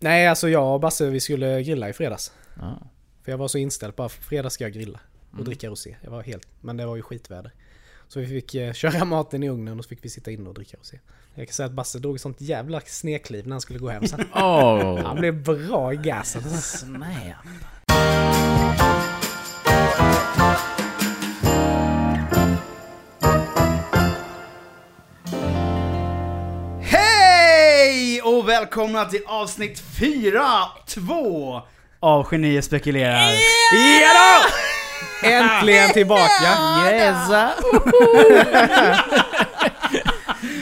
Nej, alltså jag och Basse vi skulle grilla i fredags. Ja. För jag var så inställd på att fredag ska jag grilla och Mm. dricka rosé. Jag var helt, men det var ju skitväder. Så vi fick eh, köra maten i ugnen och så fick vi sitta inne och dricka rosé. Jag kan säga att Basse drog ett sånt jävla snekliv när han skulle gå hem sen. Åh! Han blev bra i gasen. Snap. Välkomna till avsnitt 4, 2 av Genier spekulerar. Ja då! Äntligen tillbaka! Yes!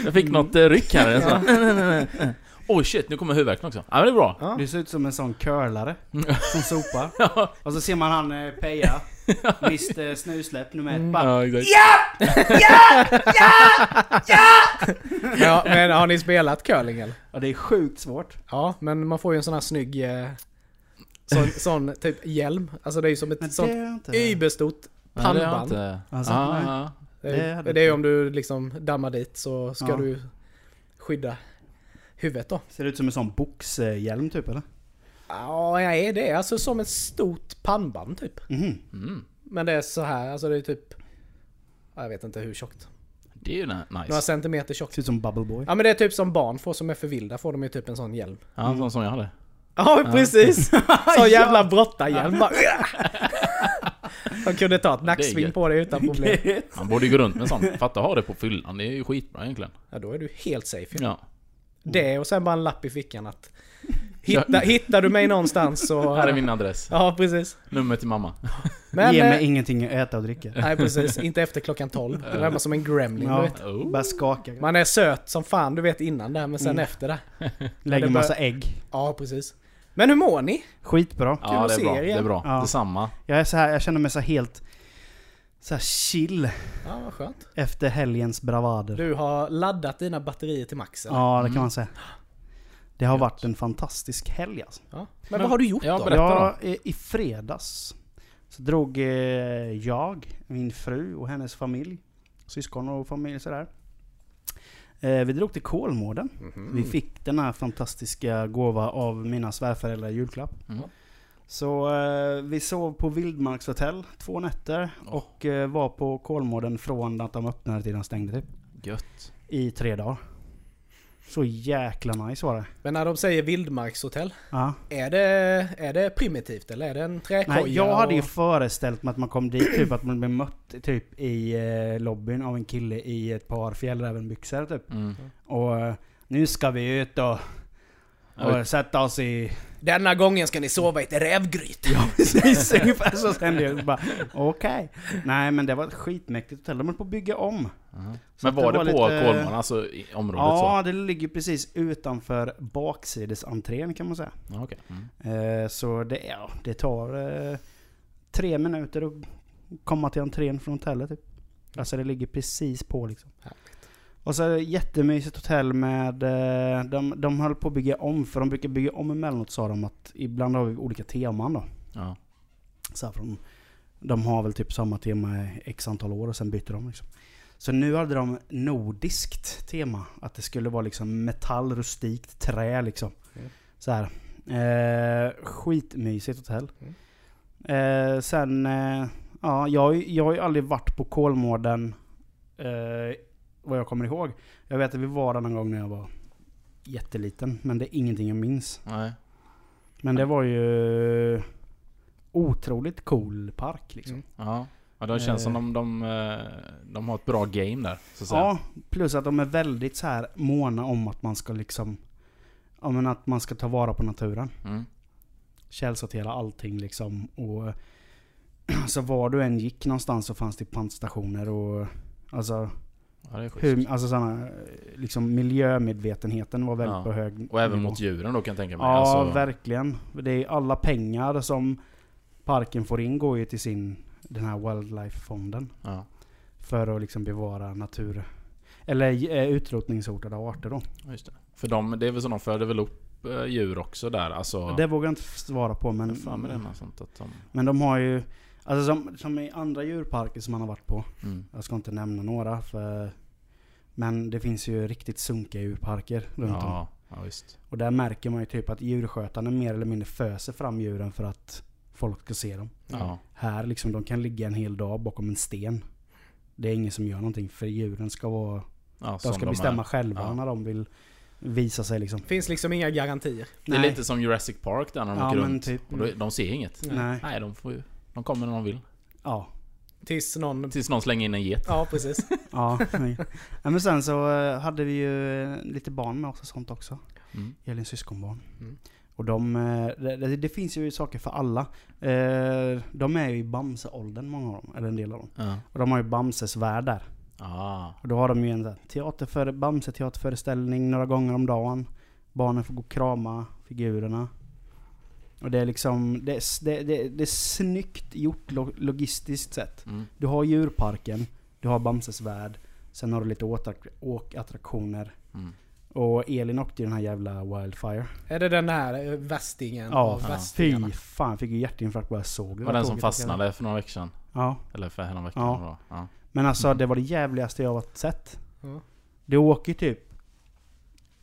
Jag fick något eh, ryck här. Så. Oj shit, nu kommer huvudvärken också. Ja men det är bra. Ja. Du ser ut som en sån curlare som sopar. Och så ser man han eh, Peja, Mr Snusläpp nummer ett. Bara, Ja, exakt. Ja, men har ni spelat curling eller? ja, det är sjukt svårt. Ja, men man får ju en sån här snygg... Eh, sån, sån typ hjälm. Alltså det är ju som Men ett sånt det är inte... überstort det pannband. inte. Alltså, Ja, ja. Det Det är, det inte. om du liksom dammar dit så ska Ja. du skydda huvudet då. Ser det ut som en sån boxhjälm typ eller? Ja, jag är det. Alltså som ett stort pannband typ. Mhm. Mm. Men det är så här, alltså det är typ... ja, Jag vet inte hur tjockt. Det är ju na- Några nice. centimeter tjockt. Ser ut som Bubble Boy. Ja men det är typ som barn får som är för vilda, får de ju typ en sån hjälm. Ja, sån som jag hade. Ja precis! Sån jävla brottarhjälm bara. De kunde ta ett nacksving på det utan problem. Man borde ju gå runt med en sån. Fatta ha det på fyllan. Det är ju skitbra egentligen. Ja då är du helt safe ju. Ja. Det och sen bara en lapp i fickan att... Hitta, hittar du mig någonstans så... Här är min adress. Ja precis. Nummer till mamma. Men... Ge eh, mig ingenting att äta och dricka. Nej precis, inte efter klockan 12. Då är man som en gremlin du Ja. vet. Oh. Bara skaka. Man är söt som fan du vet innan där men sen Mm. efter det. Lägger det massa ägg. Ja precis. Men hur mår ni? Skitbra. Ja, att det är bra. Det är bra. Ja. Detsamma. Jag är så här, jag känner mig så helt så här chill Ja vad skönt. efter helgens bravader. Du har laddat dina batterier till max eller? Ja, det kan Mm. man säga. Det har varit en fantastisk helg alltså. Ja. Men, vad har du gjort Ja, då? Jag, I fredags så drog eh, jag, min fru och hennes familj, syskon och familj sådär. Eh, vi drog till Kolmården. Mhm. Vi fick den här fantastiska gåva av mina svärföräldrar i julklapp. Mm. Så eh, vi sov på Vildmarkshotell två nätter Åh. och eh, var på Kolmården från att de öppnade till de stängde typ. Gött. I tre dagar. Så jäkla nice var det. Men när de säger vildmarkshotell, Ja. är det, är det primitivt eller är det en träkoja? Nej, jag hade ju och- föreställt mig att man kom dit, typ att man blev mött typ i eh, lobbyn av en kille i ett par fjällrävenbyxor typ. Mm. Och eh, nu ska vi ut och. Och sätta oss i... Denna gången ska ni sova i ett rävgryt. Ja precis, ungefär så kände jag. Bara, Okej. Nej men det var ett skitmäktigt hotell, de höll på att bygga om. Mhm. Så Men var det, var på lite- Kolmården? Alltså i området Ja, det ligger precis utanför baksidesentrén kan man säga. så? Ja, okej. Mm. Eh, så det, ja, det tar eh, tre minuter att komma till entrén från hotellet typ. Alltså det ligger precis på liksom. Härligt. Och så jättemysigt hotell med... Eh, de, de höll på att bygga om, för de brukar bygga om emellanåt sa de att ibland har vi olika teman då. Ja. Så här från, de har väl typ samma tema i x antal år och sen byter de liksom. Så nu hade de nordiskt tema. Att det skulle vara liksom metall, rustikt, trä liksom. Mm. Så här. Eh, skitmysigt hotell. Eh, sen, eh, ja, jag, jag har ju aldrig varit på Kolmården eh, vad jag kommer ihåg. Jag vet att vi var där någon gång när jag var jätteliten, men det är ingenting jag minns. Nej. Men det var ju otroligt cool park liksom. Mm. Ja. Ja, det känns Eh. som de, de, eh, de har ett bra game där. Så att säga. Ja, plus att de är väldigt så här måna om att man ska liksom... Ja men att man ska ta vara på naturen. Mm. Källsortera allting liksom. Och så var du än gick någonstans så fanns det pantstationer och... Alltså, Ja, hur, alltså såna, liksom miljömedvetenheten var väldigt Ja. på hög Och även nivå. mot djuren då kan jag tänka mig. Ja, Alltså, verkligen. Det är alla pengar som parken får in går ju till sin, den här Wildlife-fonden. ja. För att liksom bevara natur... Eller eh, utrotningshotade arter då. Just det. För de, det är väl så de föder väl upp eh, djur också där? Alltså... Det vågar jag inte svara på men... Fan med det sånt att de... Men de har ju... Alltså som, som i andra djurparker som man har varit på. Mm. Jag ska inte nämna några för... Men det finns ju riktigt sunkiga djurparker runt om. Ja. Ja, visst. Och där märker man ju typ att djurskötarna mer eller mindre föser fram djuren för att folk ska se dem. Ja. Här liksom, de kan ligga en hel dag bakom en sten. Det är ingen som gör någonting för djuren ska vara... Ja, De ska bestämma är. själva Ja. när de vill visa sig liksom. Finns liksom inga garantier. Det är Nej. lite som Jurassic Park där när de Ja, åker runt. typ. Och de ser inget. Nej. Nej, de får ju... De kommer när de vill. Ja. Tills någon... Tills någon slänger in en get. Ja, precis. Ja. nej. ja, men sen så eh, hade vi ju eh, lite barn med oss och sånt också. Mm. Elins syskonbarn. Mm. Och de, eh, det, det, finns ju saker för alla. De är ju i Bamse-åldern många av dem, eller en del av dem. Ja. Och de har ju Bamses värld där. Ah. Och då har de ju en teaterföre, Bamse-teaterföreställning några gånger om dagen. Barnen får gå och krama figurerna. Och det är liksom, det det, det, det är snyggt gjort lo, logistiskt sett. Mm. Du har djurparken, du har Bamses värld, sen har du lite åkattraktioner. Mm. Och Elin åkte ju den här jävla Wildfire. Är det den här eh, västingen Ja, av ja. Fy fan, jag fick ju hjärtinfarkt bara jag såg det. var den som fastnade för några veckor sedan. Ja, Eller för hela veckan. Ja. Ja. Men alltså Mm. det var det jävligaste jag har sett. Ja. Du åker typ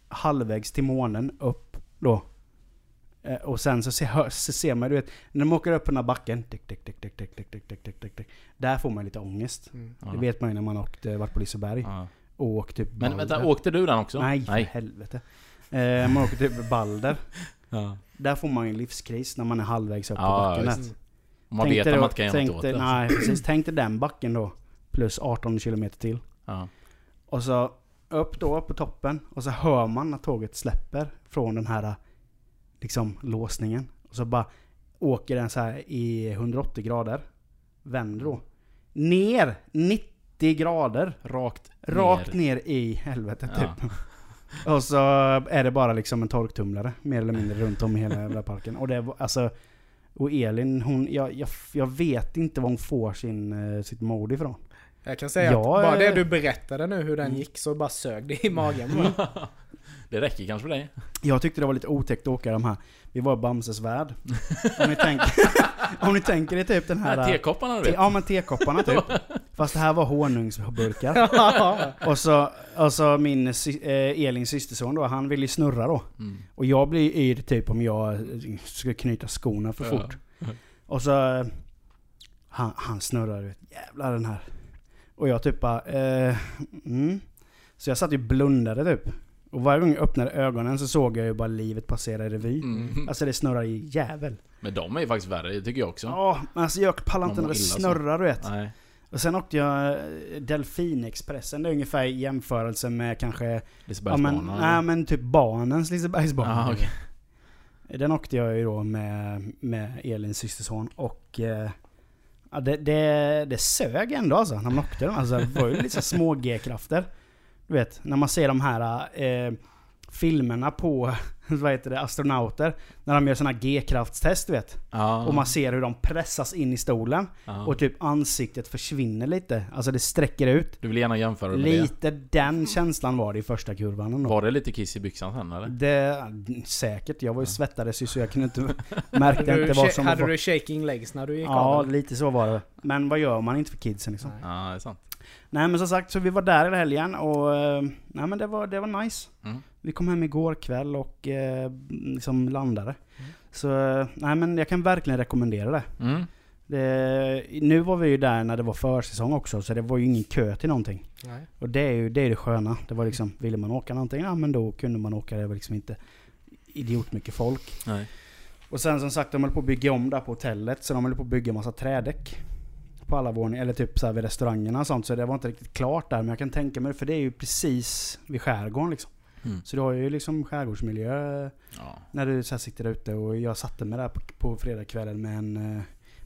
halvvägs till månen upp då. Eh, Och sen så ser, så ser man, du vet, när de åker upp på den här backen. Tick, tick, tick, tick, tick, tick, tick, tick, tick, tick, tick. Där får man lite ångest. Mm. Det vet man ju när man åkt, eh, varit på Liseberg. Ja. Och åkt typ Men vänta, Balder. åkte du den också? Nej, för Nej. helvete. Eh, man åker typ Balder. Ja. Där får man ju en livskris när man är halvvägs upp på Ja, backen. visst. Mm. Man Tänk vet att man inte kan göra tänk något åt det. Nej, precis. Tänk dig den backen då. Plus 18 kilometer till. Ja. Och så upp då, på toppen. Och så hör man när tåget släpper från den här liksom låsningen. Och så bara åker den så här i 180 grader. Vänder då. Ner 90 grader. Rakt Rakt ner i helvetet Ja. typ. Och så är det bara liksom en torktumlare mer eller mindre runt om i hela jävla parken. Och det var alltså... Och Elin, hon, jag, jag, jag vet inte var hon får sin, eh, sitt mod ifrån. Jag kan säga Ja, att bara eh. det du berättade nu hur den Mm. gick så bara sög det i magen. Det räcker kanske för dig? Jag tyckte det var lite otäckt att åka de här. Vi var i Bamses värld. Om ni tänker, om ni tänker er typ den De här... här tekopparna du vet? ja men tekopparna typ. Fast det här var honungsburkar. Ja. Och så, och så min eh, Elins systerson då, han ville ju snurra då. Mm. Och jag blir yr typ om jag eh, ska knyta skorna för Ja. fort. Och så... eh, Han, han snurrar jävlar den här. Och jag typ bara, eh, mm. Så jag satt ju blundade typ. Och varje gång jag öppnade ögonen så såg jag ju bara livet passera i revy. Mm. Alltså det snurrar i jävel. Men de är ju faktiskt värre, det tycker jag också. Ja, men alltså jag pallar inte när det snurrar du vet. Nej. Och sen åkte jag eh, Delfinexpressen. Det är ungefär i jämförelse med kanske... Ja, men, Lisebergsbanan. nej men typ banens Lisebergsbana. Ja, okej. Den åkte jag ju då med, med Elins systerson och... Eh, ja, det, det, det sög ändå alltså när man åkte den. Alltså, det var ju lite små G-krafter. Du vet, när man ser de här eh, filmerna på vad heter det, astronauter. När de gör såna här G-kraftstest du vet. Ja. Och man ser hur de pressas in i stolen. Ja. Och typ ansiktet försvinner lite. Alltså det sträcker ut. Du vill gärna jämföra med Lite den känslan var det i första kurvan det? ändå. Var det lite kiss i byxan sen eller? Det, säkert. Jag var ju svettades så jag kunde inte... Märkte Hade, inte du, vad som hade var... du shaking legs när du gick Ja, av? lite så var det. Men vad gör man inte för kidsen liksom? Nej. Ja, det är sant. Nej men som sagt, så vi var där hela helgen och... eh, Nej men det var, det var nice. Mm. Vi kom hem igår kväll och eh, liksom landade. Mm. Så, eh, nej men jag kan verkligen rekommendera det. Mm. det. Nu var vi ju där när det var försäsong också, så det var ju ingen kö till någonting. Nej. Och det är ju det, är det sköna. Det var liksom, ville man åka någonting, ja men då kunde man åka. Det var liksom inte idiot mycket folk. Nej. Och sen som sagt, de höll på att bygga om där på hotellet. Så de höll på att bygga massa trädäck. På alla våningar, eller typ så här vid restaurangerna och sånt. Så det var inte riktigt klart där. Men jag kan tänka mig, för det är ju precis vid skärgården liksom. Mm. Så du har ju liksom skärgårdsmiljö Ja. när du så sitter ute. Och jag satte mig där på, på fredagskvällen med en... eh,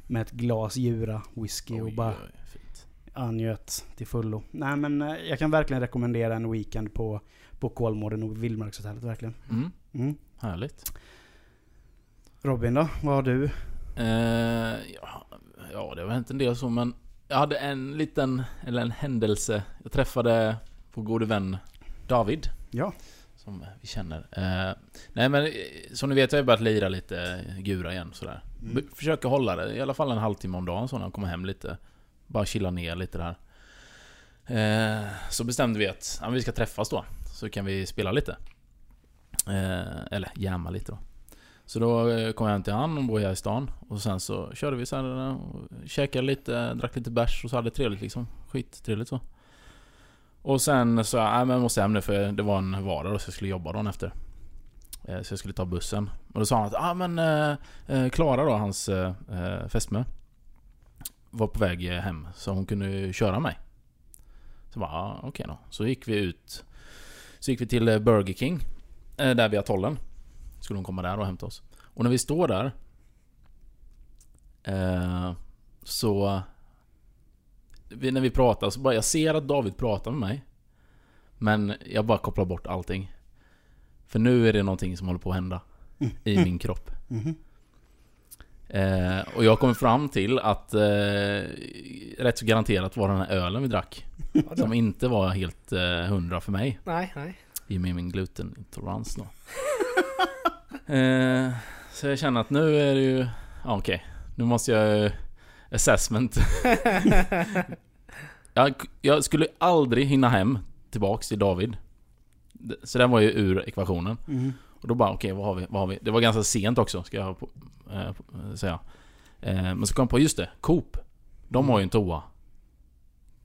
Med ett glas Jura whisky och Oj, bara oj, fint. angöt till fullo. Nej men eh, jag kan verkligen rekommendera en weekend på, på Kolmården och Vildmarkshotellet verkligen. Mm. Mm. Härligt. Robin då? Vad har du? Eh, ja, ja, det har hänt en del så men jag hade en liten, eller en händelse. Jag träffade vår gode vän David. Ja. Som vi känner. Eh, nej men eh, som ni vet har jag börjat lira lite gura igen sådär. Mm. Försöker hålla det i alla fall en halvtimme om dagen så när jag kommer hem lite. Bara chilla ner lite där. Eh, så bestämde vi att ja, vi ska träffas då. Så kan vi spela lite. Eh, eller jamma lite då. Så då eh, kom jag hem till han och bor här i stan. Och sen så körde vi så här och eh, käkade lite, drack lite bärs och så hade det trevligt liksom. Skittrevligt så. Och sen så, nej men jag måste hem nu för det var en vardag då så jag skulle jobba dagen efter. Eh, så jag skulle ta bussen. Och då sa han att, ah men eh, eh, Klara då, hans eh, fästmö. Var på väg hem så hon kunde ju köra mig. Så bara, ah, okej då. Så gick vi ut. Så gick vi till Burger King. Där vid atollen. Skulle hon komma där och hämta oss. Och när vi står där. Eh, så... Vi, när vi pratar så bara, jag ser att David pratar med mig. Men jag bara kopplar bort allting. För nu är det någonting som håller på att hända. I min kropp. Mhm. Eh, och jag kommer fram till att eh, rätt så garanterat var den här ölen vi drack. Som inte var helt eh, hundra för mig. Nej, nej. I och med min glutenintolerans då. Eh, så jag känner att nu är det ju... Ja, okej. Nu måste jag... eh, Assessment. jag, jag skulle aldrig hinna hem tillbaks till David. Så den var ju ur ekvationen. Mhm. Och då bara okej, vad, har vi, vad har vi? Det var ganska sent också, ska jag eh, säga. Eh, men så kom jag på, just det, Coop. De har ju en toa.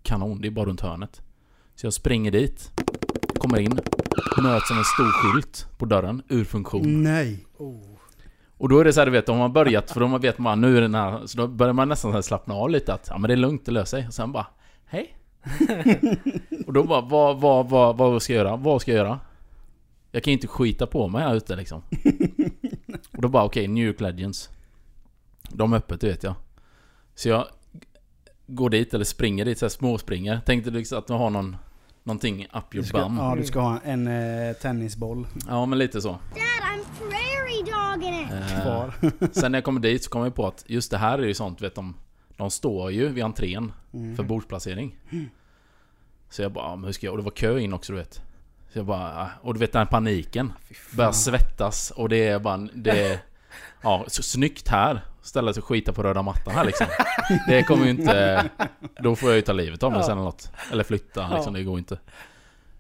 Kanon, det är bara runt hörnet. Så jag springer dit. Kommer in. Möts av en stor skylt på dörren, ur funktion. Nej. Oh. Och då är det så här, du vet, de har börjat, för de vet man nu är den här, så då börjar man nästan så här slappna av lite att ja men det är lugnt, det löser sig. Och sen bara, hej. och då bara, vad, vad, vad, vad ska jag göra? Vad ska jag göra? Jag kan ju inte skita på mig här ute liksom. och då bara, okej, New York Legends. De är öppet, det vet jag. Så jag går dit, eller springer dit, så här småspringer. Tänkte liksom att du har någon, någonting up Du your ska, bum. ja, du ska ha en eh, tennisboll Ja, men lite så. Dad, I'm prairie dogging it. Eh, kvar. Sen när jag kommer dit så kommer jag på att just det här är ju sånt, vet de De står ju vid entrén Mm. för bordsplacering Så jag bara, men hur ska jag? Och det var kö in också du vet Så jag bara, ja, och du vet den här paniken Börjar svettas och det är bara, det är, Ja, så snyggt här Ställa sig och skita på röda mattan här liksom Det kommer ju inte Då får jag ju ta livet av mig Ja. sen eller något Eller flytta liksom, Ja. det går inte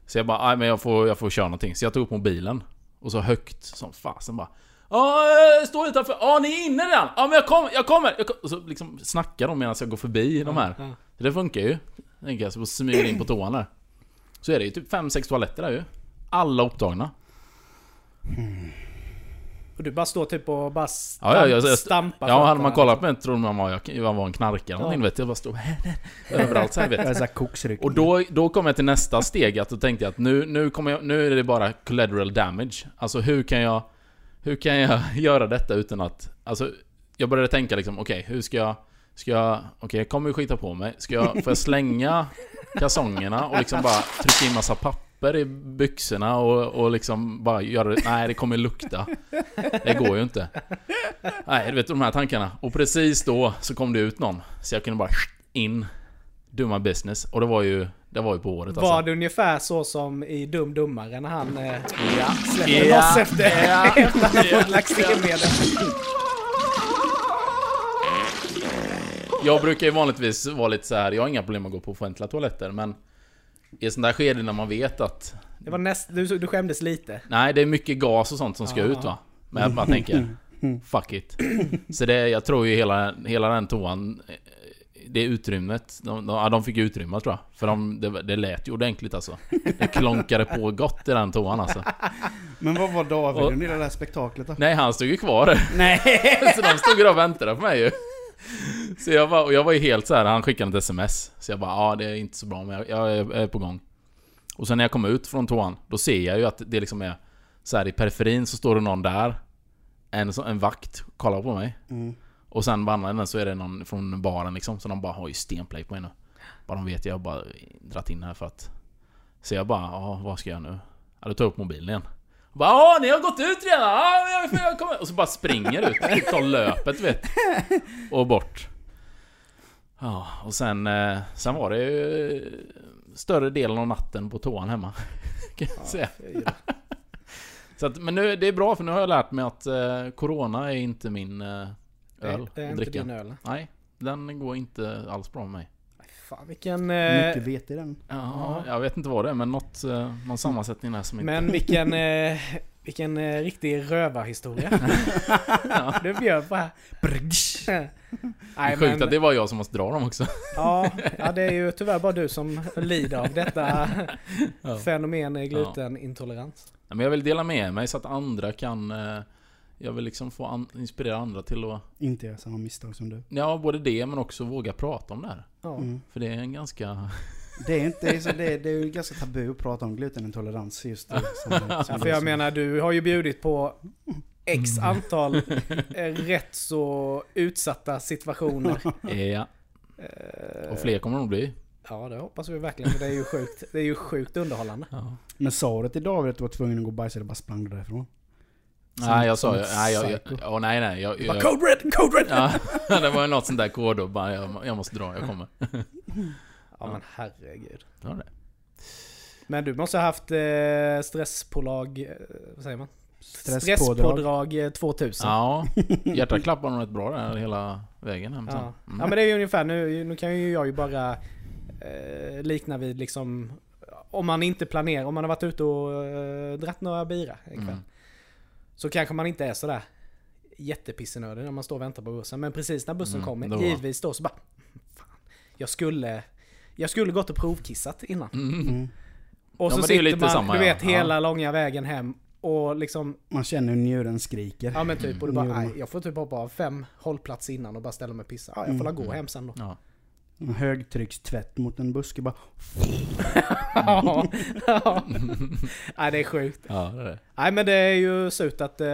Så jag bara, nej men jag får, jag får köra någonting Så jag tog upp mobilen Och så högt som fasen bara Ja, står utanför. Ja, ni är inne redan. Ja, men jag kommer, jag kommer. Jag kom. Och så liksom snackar de medan jag går förbi de här. Ja. Så det funkar ju. Tänker jag, så smyger in på toan där. Så är det ju typ 5-6 toaletter där ju. Alla upptagna. Och du bara står typ och bara Ja, stamp, ja, jag- jag- stampar Ja, hade man kollat på mig trodde man var, jag, jag var en knarkare någonting, vet. Jag bara stod överallt så här, vet Jag. Och då, då kom jag till nästa steg, att då tänkte jag att nu, nu, kommer jag, nu är det bara collateral damage. Alltså hur kan jag... Hur kan jag göra detta utan att... Alltså, jag började tänka liksom, okej, hur ska jag... Ska jag... Okej, jag kommer ju skita på mig. Ska jag... Får jag slänga kalsongerna och liksom bara trycka in massa papper i byxorna och, och liksom bara göra det... Nej, det kommer lukta. Det går ju inte. Nej, du vet de här tankarna. Och precis då så kom det ut någon. Så jag kunde bara in, my business. Och det var ju, det var ju på året alltså. Var det ungefär så som i Dum Dummare när han eh, Ja. släpper Ja. loss efter, Ja. efter fått laxermedel? Jag brukar ju vanligtvis vara lite så här. jag har inga problem att gå på offentliga toaletter men I ett sånt där skede när man vet att Det var näst, du, du skämdes lite. Nej, det är mycket gas och sånt som ska Ja. ut va Men jag bara tänker Fuck it Så det, jag tror ju hela, hela den toan eh, Det utrymmet de, de, ja, de fick utrymme tror jag För de, det, det lät ju ordentligt alltså Det klonkade på gott i den toan alltså Men vad var David Och- hela det här spektaklet då? Nej, han stod ju kvar Nej! Så de stod ju där och väntade på mig ju Så jag var, och jag var ju helt så här. han skickade ett sms Så jag bara, ja det är inte så bra men jag, jag är, på gång Och sen när jag kom ut från toan Då ser jag ju att det liksom är så här i periferin så står det någon där En, en vakt kollar på mig Mm. Och sen på andra änden så är det någon från baren liksom Så de bara har ju stenplay på mig nu Bara de vet jag har bara dratt in här för att Så jag bara, ja vad ska jag nu? Ja då tar jag upp mobilen igen och bara ja ni har gått ut redan! Ja, jag, jag kommer. Och så bara springer ut, tar löpet vet Och bort Ja, och sen, eh, sen var det ju Större delen av natten på toan hemma Kan jag säga. Så att, men nu, det är bra för nu har jag lärt mig att eh, Corona är inte min eh, öl det är inte dricka din öl. Nej, den går inte alls bra med mig. Fan vilken... Eh, Mycket vet i den. Ja, jag vet inte vad det är men något, eh, någon sammansättning där som inte... men vilken... Eh, vilken eh, riktig rövarhistoria. Du bjöd på här. Nej sjukt men... att det var jag som måste dra dem också. Ja, ja, det är ju tyvärr bara du som lider av detta Ja. fenomen eh, glutenintolerans. Ja, Men jag vill dela med mig så att andra kan... eh, Jag vill liksom få an- inspirera andra till att... Inte göra samma misstag som du. Ja, både det men också våga prata om det här. Ja. Mm. För det är en ganska... Det är inte, det är, så, det är, ju ganska tabu att prata om glutenintolerans just det. Som, som Ja, du för jag sa. menar, du har ju bjudit på X antal eh, rätt så utsatta situationer. Ja, Eh, och fler kommer det nog bli. Ja, det hoppas vi verkligen. För det är ju sjukt, det är ju sjukt underhållande. Ja. Men sa du till David att du var tvungen att gå och bajsa eller bara sprang du därifrån? Som- Nej, jag sa ju... Nej, jag, jag, åh, nej, nej. Jag, Bara, jag, code red, code red! ja, det var ju något sånt där kodord bara. Jag, jag måste dra, jag kommer. Ja men herregud. Ja, det. Men du måste ha haft eh, stresspålag, eh, vad säger man? Stresspådrag. Stresspådrag eh, 2000. Ja, hjärtat klappar nog rätt bra där hela vägen hem sen. Ja. Mm. ja men det är ju ungefär, nu, nu kan ju jag ju bara eh, likna vid liksom om man inte planerar, om man har varit ute och eh, dratt några bira en kväll. Mm. Så kanske man inte är sådär jättepissenödig när man står och väntar på bussen. Men precis när bussen Mm, kommer, då- givetvis då så bara Fan, jag skulle Jag skulle gått och provkissat innan. Mm. Mm. Och Ja, så men det är ju sitter lite man, samma, du ja. vet, Ja. hela långa vägen hem och liksom Man känner hur njuren skriker. Ja men typ, och du bara Mm. nej, jag får typ hoppa av fem hållplatser innan och bara ställa mig och pissa. Ja, jag får la gå Mm. hem sen då. Ja. En högtryckstvätt mot en buske bara... Ja, ja. Nej det är sjukt. ja, det är det. Nej men det är ju surt att eh,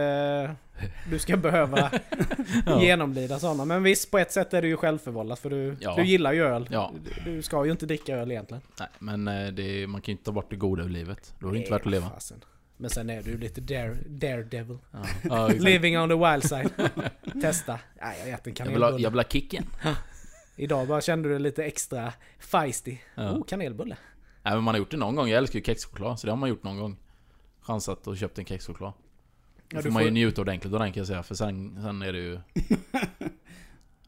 du ska behöva Ja. genomlida sådana. Men visst, på ett sätt är det ju självförvållat för du, Ja. du gillar ju öl. Ja. Du, du ska ju inte dricka öl egentligen. Nej, men eh, det, man kan ju inte ta bort det goda ur livet. Då är det inte värt att leva. fasen. Men sen är du lite dare, daredevil. Ja. Living on the wild side. Testa. Nej, jag äter en jag, vill ha, kanelbulle. jag vill ha kicken. Idag bara kände du dig lite extra feisty. Oh, kanelbulle. Nej, men man har gjort det någon gång. Jag älskar ju kexchoklad, så det har man gjort någon gång. Chansat och köpt en kexchoklad. Då Ja, får du man ju får- njuta ordentligt av den kan jag säga, för sen, sen är det ju...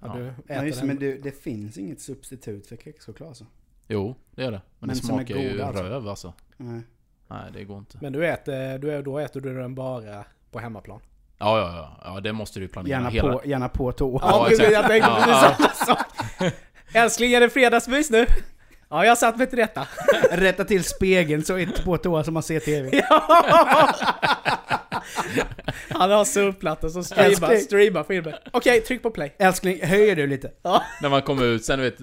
Ja, Ja. du Ja, äter just, den. men det, det finns inget substitut för kexchoklad alltså. Jo, det är det. Men, Men det som smakar ju goda, alltså. röv alltså. Nej. Nej, det går inte. Men du äter, du, är- då äter du den bara på hemmaplan? Ja, ja, ja. Ja, det måste du ju planera. Gärna, hela... på, gärna på tå. Ja, Ja, jag tänkte Ja, precis ja. samma sak. Älskling, är det fredagsmys nu? Ja, jag har satt mig till detta. Rätta till spegeln så inte på toa så man ser TV. Ja. Han har surfplattor som streamar, streamar filmen. Okej, tryck på play. Älskling, höjer du lite? När man kommer ut sen, du vet...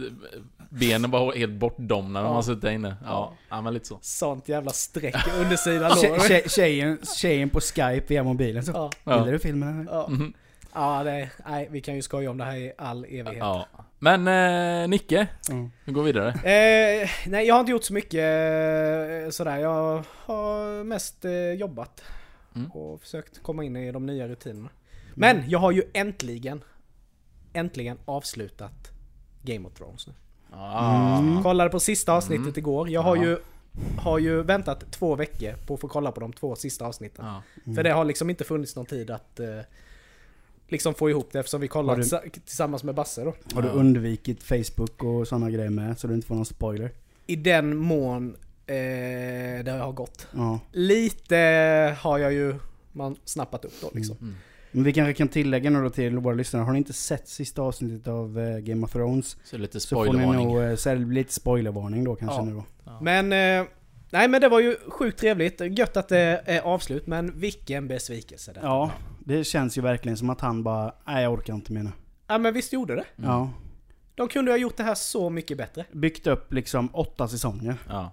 Benen bara helt bortdomnade när Ja. man suttit där inne. Ja, ja men lite så. Sånt jävla streck i undersidan lår. tje, tjejen, tjejen på Skype via mobilen så. Ja, Ja. Gillar du filmen? ja. Mhm. ja det nej, vi kan ju skoja om det här i all evighet. Ja. Men eh, Nicke, Ja. vi går vidare. Eh, nej, jag har inte gjort så mycket eh, sådär. Jag har mest eh, jobbat Mm. och försökt komma in i de nya rutinerna. Men jag har ju äntligen, äntligen avslutat Game of Thrones nu. Ah. Mm. Kollade på sista avsnittet Mm. igår. Jag har Ja. ju, har ju väntat två veckor på att få kolla på de två sista avsnitten. Ja. För det har liksom inte funnits någon tid att eh, liksom få ihop det eftersom vi kollar Har du- tillsa- tillsammans med Basse då. Har du undvikit Facebook och sådana grejer med så du inte får någon spoiler? I den mån eh, det har gått. Ja. Lite har jag ju man snappat upp då liksom. Mm. Men vi kanske kan tillägga nu då till våra lyssnare. Har ni inte sett sista avsnittet av eh, Game of Thrones Så lite så får ni spoilervarning. nog, eh, så är det lite spoilervarning då kanske Ja. nu då. Ja. Men, eh, nej men det var ju sjukt trevligt. Gött att det är avslut, men vilken besvikelse det Ja, det känns ju verkligen som att han bara, nej jag orkar inte mer nu. ja men visst gjorde det. Mm. Ja. De kunde ha gjort det här så mycket bättre. Byggt upp liksom åtta säsonger. Ja.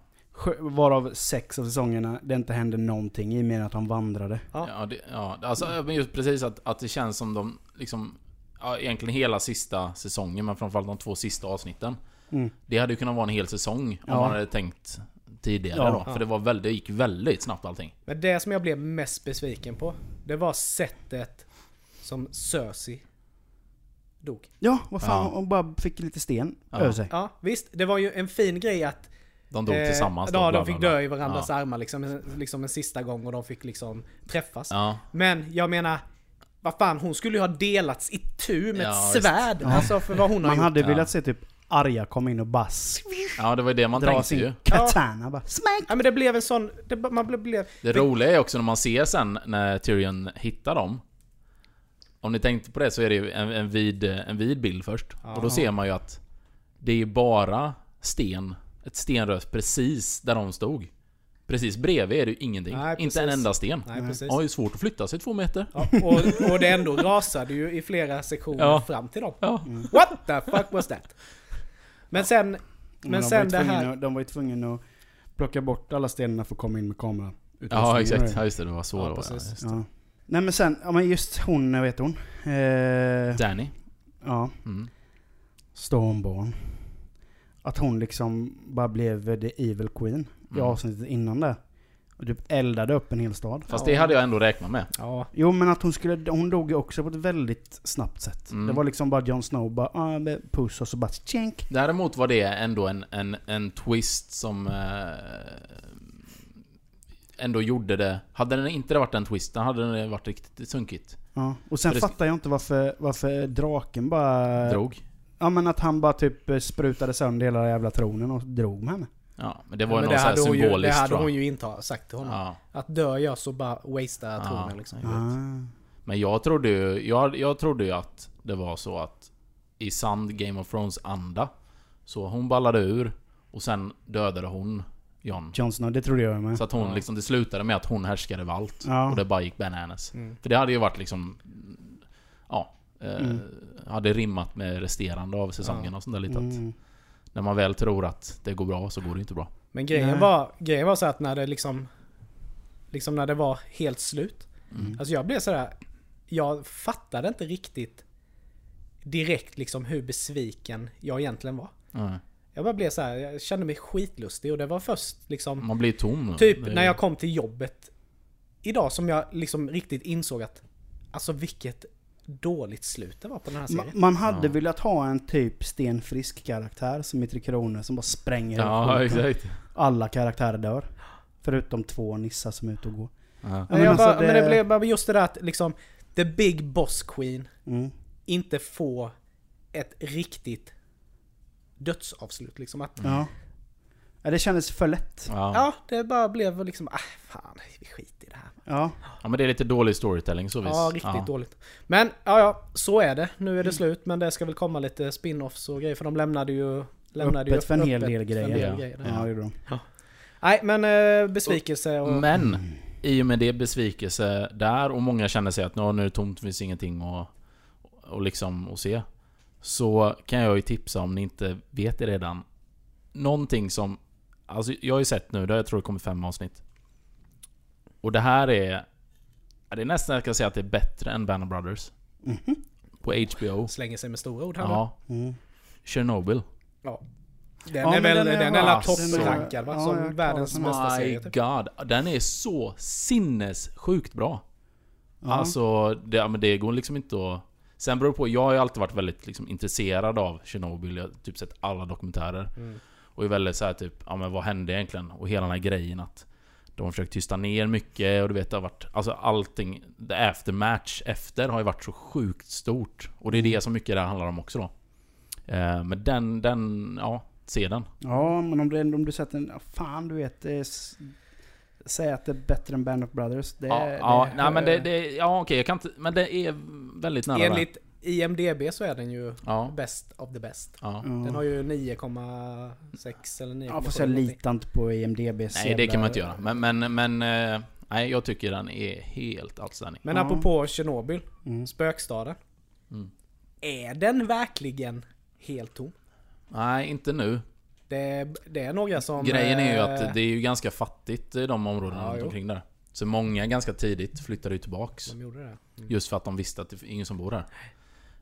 Varav sex av säsongerna det inte hände någonting i mer än att han vandrade. Ja. Ja, det, ja, alltså men just precis att, att det känns som de liksom... Ja, egentligen hela sista säsongen, men framförallt de två sista avsnitten. Mm. Det hade ju kunnat vara en hel säsong om Ja. man hade tänkt tidigare Ja. då. Ja. För det var väldigt, det gick väldigt snabbt allting. Men det som jag blev mest besviken på, det var sättet som Cersei dog. Ja, vad fan, Ja. hon bara fick lite sten Ja. över sig. Ja, visst. Det var ju en fin grej att De dog eh, tillsammans då, Ja, de fick dö i varandras Ja. armar liksom, liksom en sista gång och de fick liksom träffas. Ja, Men jag menar, vad fan, hon skulle ju ha delats i tu med Ja, ett visst. svärd. Ja. Alltså för vad hon har Man gjort. hade velat se typ arga kom in och bara Ja, det var ju det man dra tänkte ju. sin katana bara smack! Ja men det blev en sån... Det, man blev... blev Det roliga är också när man ser sen när Tyrion hittar dem. Om ni tänkte på det så är det ju en, en, vid, en vid bild först. Och då ser man ju att det är ju bara sten, ett stenrös precis där de stod. Precis bredvid är det ju ingenting. Nej, Inte en enda sten. nej precis. Ja, det är svårt att flytta sig två meter. Ja, och, och det ändå rasade ju i flera sektioner Ja. fram till dem. Ja. What the fuck was that? Men sen... Men, Men de, var sen ju det här... de var ju tvungna att plocka bort alla stenarna för att komma in med kamera. Ja, exakt. Ja, just det. Det var så Ja, det var. Nej men sen, ja men just hon, heter hon? Eh, Danny. ja, Mm. Stormborn. Att hon liksom bara blev the evil queen i Mm. avsnittet innan det. Och typ eldade upp en hel stad. Fast det hade jag ändå räknat med. Ja, Jo men att hon skulle, hon dog ju också på ett väldigt snabbt sätt. Mm. Det var liksom bara Jon Snow bara, ah, puss och så bara tjänk. Däremot var det ändå en, en, en twist som... Eh, ändå gjorde det... Hade den inte varit en twist, då hade det varit riktigt sunkigt. Ja. Och sen För det- fattar jag inte varför, varför draken bara... Drog. Ja men att han bara typ eh, sprutade sönder hela jävla tronen och drog med henne. Ja, men det var ju men någon det sån här hade, hon ju, det symboliskt hade tror hon jag. ju inte ha sagt till honom. Ja. Att dör jag så bara wastea Ja, tronen liksom. Ah. Men jag trodde ju... Jag, jag trodde ju att det var så att... I sann Game of Thrones anda Så hon ballade ur Och sen dödade hon Jon Jon Snow, det trodde jag med. Så att hon Ja. liksom, det slutade med att hon härskade över allt Ja. Och det bara gick bananas Mm. För det hade ju varit liksom... Ja. Eh, Mm. Hade rimmat med resterande av säsongen Ja. och sånt där lite att Mm. När man väl tror att det går bra så går det inte bra. Men grejen Nej. var, grejen var så att när det liksom... Liksom när det var helt slut. Mm. Alltså jag blev sådär... Jag fattade inte riktigt direkt liksom hur besviken jag egentligen var. Nej. Jag bara blev så här, jag kände mig skitlustig och det var först liksom... Man blir tom. Typ när jag kom till jobbet idag som jag liksom riktigt insåg att Alltså vilket dåligt slut det var på den här serien. Man hade Ja. velat ha en typ stenfrisk karaktär som i Tre Kronor som bara spränger Ja, exakt. Alla karaktärer dör. Förutom två nissar som är ute och går. Ja. Men, men alltså bara, det- men det blev bara just det där att liksom The Big Boss Queen Mm. inte få ett riktigt dödsavslut liksom. Att, Ja. Ja. Det kändes för lätt. Ja. Ja, det bara blev liksom, ah fan, vi skiter i det här. Ja. ja, men det är lite dålig storytelling så visst. Ja, riktigt dåligt. Men, ja ja, så är det. Nu är Mm. det slut, men det ska väl komma lite spin-offs och grejer, för de lämnade ju... Lämnade ju Öppet för en hel del grejer. del Ja. grejer. Ja, det gjorde de. Nej, men eh, besvikelse och... Men, i och med det besvikelse där och många känner sig att nu är det tomt, finns ingenting att och liksom att se. Så kan jag ju tipsa om ni inte vet det redan. Någonting som... Alltså jag har ju sett nu, där jag tror det kommer fem avsnitt. Och det här är... ja, Det är nästan jag kan säga att det är bättre än Band of Brothers. Mhm. På HBO. Slänger sig med stora ord här. Ja. Mm. Chernobyl. Ja. Den Ja, är väl den är- ja, väl topprankad va? ja, Som har världens bästa serie My typ. God. Den är så sinnessjukt bra. Ja. Alltså, det, ja, men det går liksom inte att... Sen beror det på, jag har ju alltid varit väldigt liksom, intresserad av Chernobyl. Jag har typ sett alla dokumentärer. Mm. Och är väldigt såhär typ, ja men vad hände egentligen? Och hela den här grejen att de har försökt tysta ner mycket och du vet det har varit... Alltså allting, the aftermatch efter har ju varit så sjukt stort. Och det är det som mycket det handlar om också då. Eh, men den, den, ja, se den. Ja, men om du, om du sätter en... Fan, du vet. Säg att det är bättre än Band of Brothers. Det, ja, det, ja, nej men det, det ja okej jag kan inte, men det är väldigt nära. Enligt IMDB så är den ju Ja, best of the best. ja. Den har ju 9,6 eller 9,7 Ja, fast jag litar inte på IMDB. Nej det kan man inte göra. Men, men, men eh, nej jag tycker den är helt outstanding. Men Ja. apropå Tjernobyl, Mm. spökstaden. Mm. Är den verkligen helt tom? Nej, inte nu. Det, det är några som... Grejen är ju eh, att det är ju ganska fattigt i de områdena Ja, runt omkring där. Så många ganska tidigt flyttade ju tillbaks. De gjorde det. Mm. Just för att de visste att det är ingen som bor där.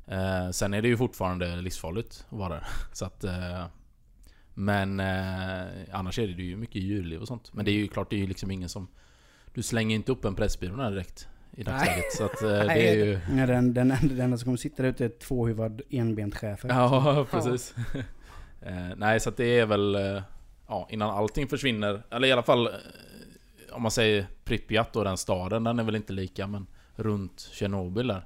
Eh, sen är det ju fortfarande livsfarligt att vara där. Så att... Eh, men eh, annars är det ju mycket djurliv och sånt. Men det är ju klart, det är ju liksom ingen som... Du slänger inte upp en pressbyrå där direkt. I dagsläget. Så att eh, det är ju... Ja, den, den, den enda som kommer sitta där ute är tvåhuvad enbent schäfer. Ja, precis. eh, nej, så att det är väl... Eh, ja, innan allting försvinner. Eller i alla fall... Om man säger Pripyat och den staden, den är väl inte lika, men runt Tjernobyl där.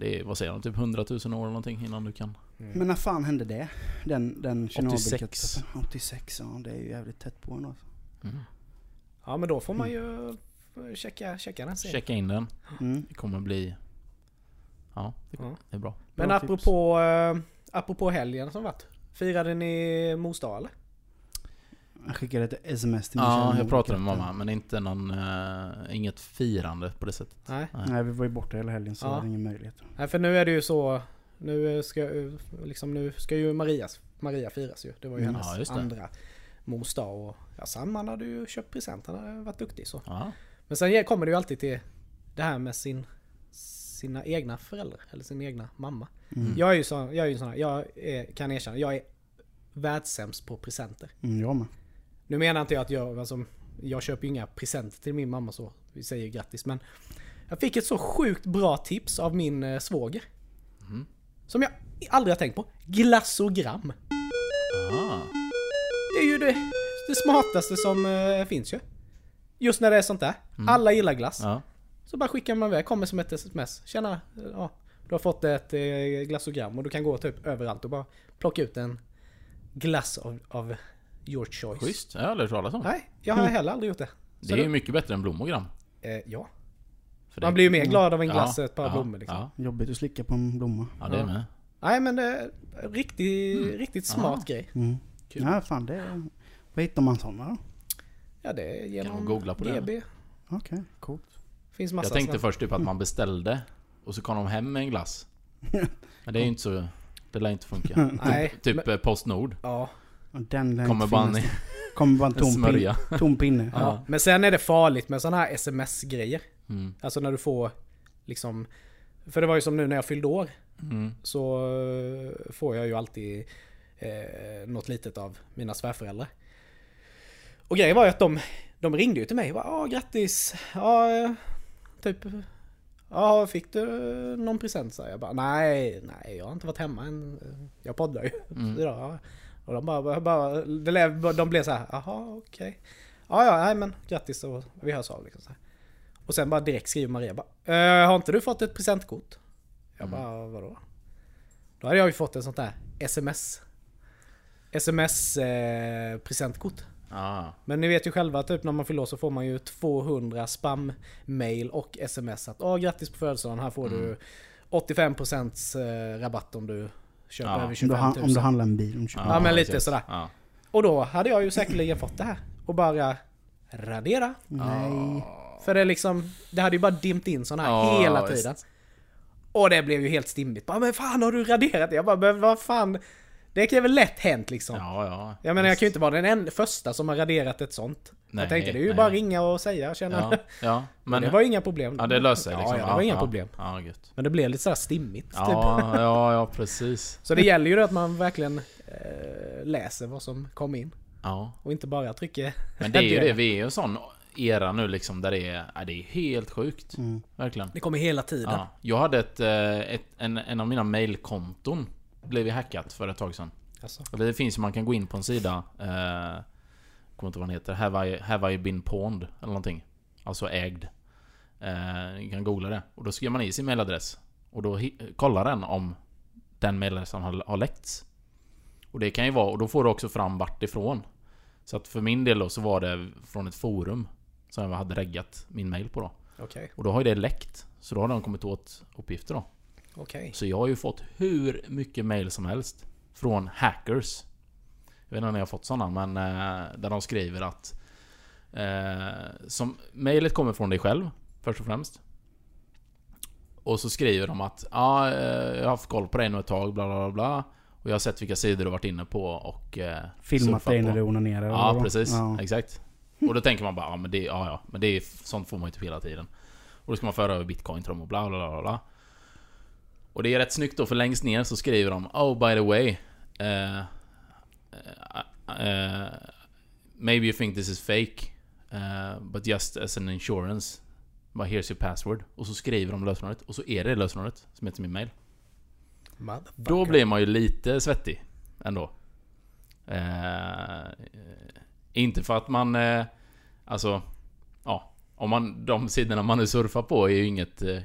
Det är, vad säger de, typ 100 000 år eller någonting innan du kan... Men när fan hände det? Den, den 86. Tjernobylkatastrofen? 86, ja det är ju jävligt tätt på ändå. Mm. Ja men då får man ju eh, checka, checka den sen. Checka in den. Mm. Det kommer bli... Ja, det, Ja. det är bra. Men Bra apropå, eh, apropå helgen som varit. Firade ni mors Jag skickade ett sms till min Ja, jag pratade med mamma men inte någon... eh, inget firande på det sättet. Nej. Nej, vi var ju borta hela helgen så Ja. jag hade ingen möjlighet. Nej för nu är det ju så. Nu ska, liksom, nu ska ju Marias, Maria firas ju. Det var ju Mm. hennes Ja, just det. andra mors dag. Och ja, Sam han hade ju köpt present. Han hade varit duktig så. Ja. Men sen kommer det ju alltid till det här med sin, sina egna föräldrar. Eller sin egna mamma. Mm. Jag är ju sån, jag är ju sån här, jag är, kan erkänna, jag är världssämst på presenter. Mm, jag med. Nu menar inte jag att jag, alltså, jag köper ju inga presenter till min mamma så. Vi säger grattis men jag fick ett så sjukt bra tips av min eh, svåger. Mhm. Som jag aldrig har tänkt på. Glassogram. Ah. Det är ju det, det smartaste som eh, finns ju. Just när det är sånt där. Alla gillar glass. Ja. Så bara skickar man iväg, kommer som ett sms. Tjena, eh, ja, du har fått ett eh, glassogram och du kan gå typ överallt och bara plocka ut en glass av, av your choice. Schysst. Jag har aldrig hört talas om. Nej, jag har heller aldrig gjort det. Så Det är ju mycket bättre än blommogram. Eh, ja. För Man det- blir ju mer glad av en glass Ja, och ett par ja, blommor liksom. Ja, Jobbigt att slicka på en blomma. ja det är med. Nej men det är riktigt, riktigt smart grej. Mm. Kul. Ja, fan det... är- Var hittar man sådana då? Ja det är Kan genom man googla på det? GB. Okej, coolt. Finns massa Jag tänkte såna. först typ att man beställde och så kom de hem med en glass. Men det är ju inte så... Det lär inte funka. Nej, Typ men, eh, Postnord. ja, Den Kommer bara en, Kommer bara en tom, smörja. pin, tom pinne. ja. Ja. Men sen är det farligt med sådana här sms-grejer. Mm. Alltså när du får liksom... För det var ju som nu när jag fyllde år. Mm. Så eh, får jag ju alltid eh, något litet av mina svärföräldrar. Och grejen var ju att de, de ringde ju till mig och bara ah, grattis. Ja, typ. Ja, fick du någon present? Så jag bara nej, nej, jag har inte varit hemma än. Jag poddar ju Mm. idag. Ja. Och de bara, bara de blev så här, jaha okej. Ja, ja, nej men grattis och vi hörs av liksom så här. Och sen bara direkt skriver Maria bara, "Eh, har inte du fått ett presentkort? Jag Mm. bara, vadå? Då hade jag ju fått ett sånt där sms. Sms eh. Ah. Men ni vet ju själva typ när man fyller så får man ju 200 spam-mail och sms att Åh grattis på födelsedagen, här får du 85% eh, rabatt om du köper Ja. över Om, du 25 han, 000. om du handlar en bil. Om du köper- Ja, men lite sådär. Ja. Och då hade jag ju säkerligen fått det här. Och bara radera. Nej. För det är liksom, det hade ju bara dimmt in sådana här Ja, hela tiden. Och det blev ju helt stimmigt. Bara, men fan har du raderat det? Jag bara, men vad fan. Det kan väl lätt hänt liksom. Ja, ja. Jag menar jag kan ju inte vara den enda första som har raderat ett sånt. Nej, jag tänkte det är ju nej. bara ringa och säga känna. Ja, ja. Men det var inga problem. Ja, det löser sig ja, liksom. Ja, det var inga ja, problem. Ja, gött. Men det blev lite sådär stimmigt. Typ. Ja, ja, ja, precis. Så det gäller ju att man verkligen eh, läser vad som kom in. Ja. Och inte bara trycker... Men det är ju det, vi är ju en sån era nu liksom där det är, ja, det är helt sjukt. Mm. Verkligen. Det kommer hela tiden. Ja. Jag hade ett, eh, ett en, en av mina mailkonton blev ju hackat för ett tag sedan. Alltså. Det finns ju, man kan gå in på en sida eh, Kommer inte vad den heter, have I, have I been pawned? Eller någonting. Alltså ägd. Eh, Ni kan googla det. Och då skriver man i sin mailadress. Och då kollar den om Den mailadressen har, har läckts. Och det kan ju vara, och då får du också fram vart ifrån. Så att för min del då så var det från ett forum Som jag hade reggat min mail på då. Okej, Och då har ju det läckt. Så då har de kommit åt uppgifter då okej. så jag har ju fått hur mycket mail som helst Från hackers Jag vet inte om ni har fått sådana men eh, Där de skriver att eh, som, Mailet kommer från dig själv Först och främst Och så skriver de att ja, eh, jag har haft koll på dig nu ett tag bla bla bla Och jag har sett vilka sidor du varit inne på och eh, Filmat dig på." när du onanerar. Ja precis, Ja. exakt Och då tänker man bara ja men det, ja, ja, men det är, sånt får man ju typ hela tiden Och då ska man föra över bitcoin till dem och bla bla bla bla Och det är rätt snyggt då för längst ner så skriver de Oh by the way eh, eh, eh, Maybe you think this is fake But just as an insurance But here's your password Och så skriver de lösenordet och så är det lösenordet som heter min mail då blir man ju lite svettig ändå. Inte för att man... Alltså... Ja. Om man, de sidorna man nu surfar på är ju inget... Eh,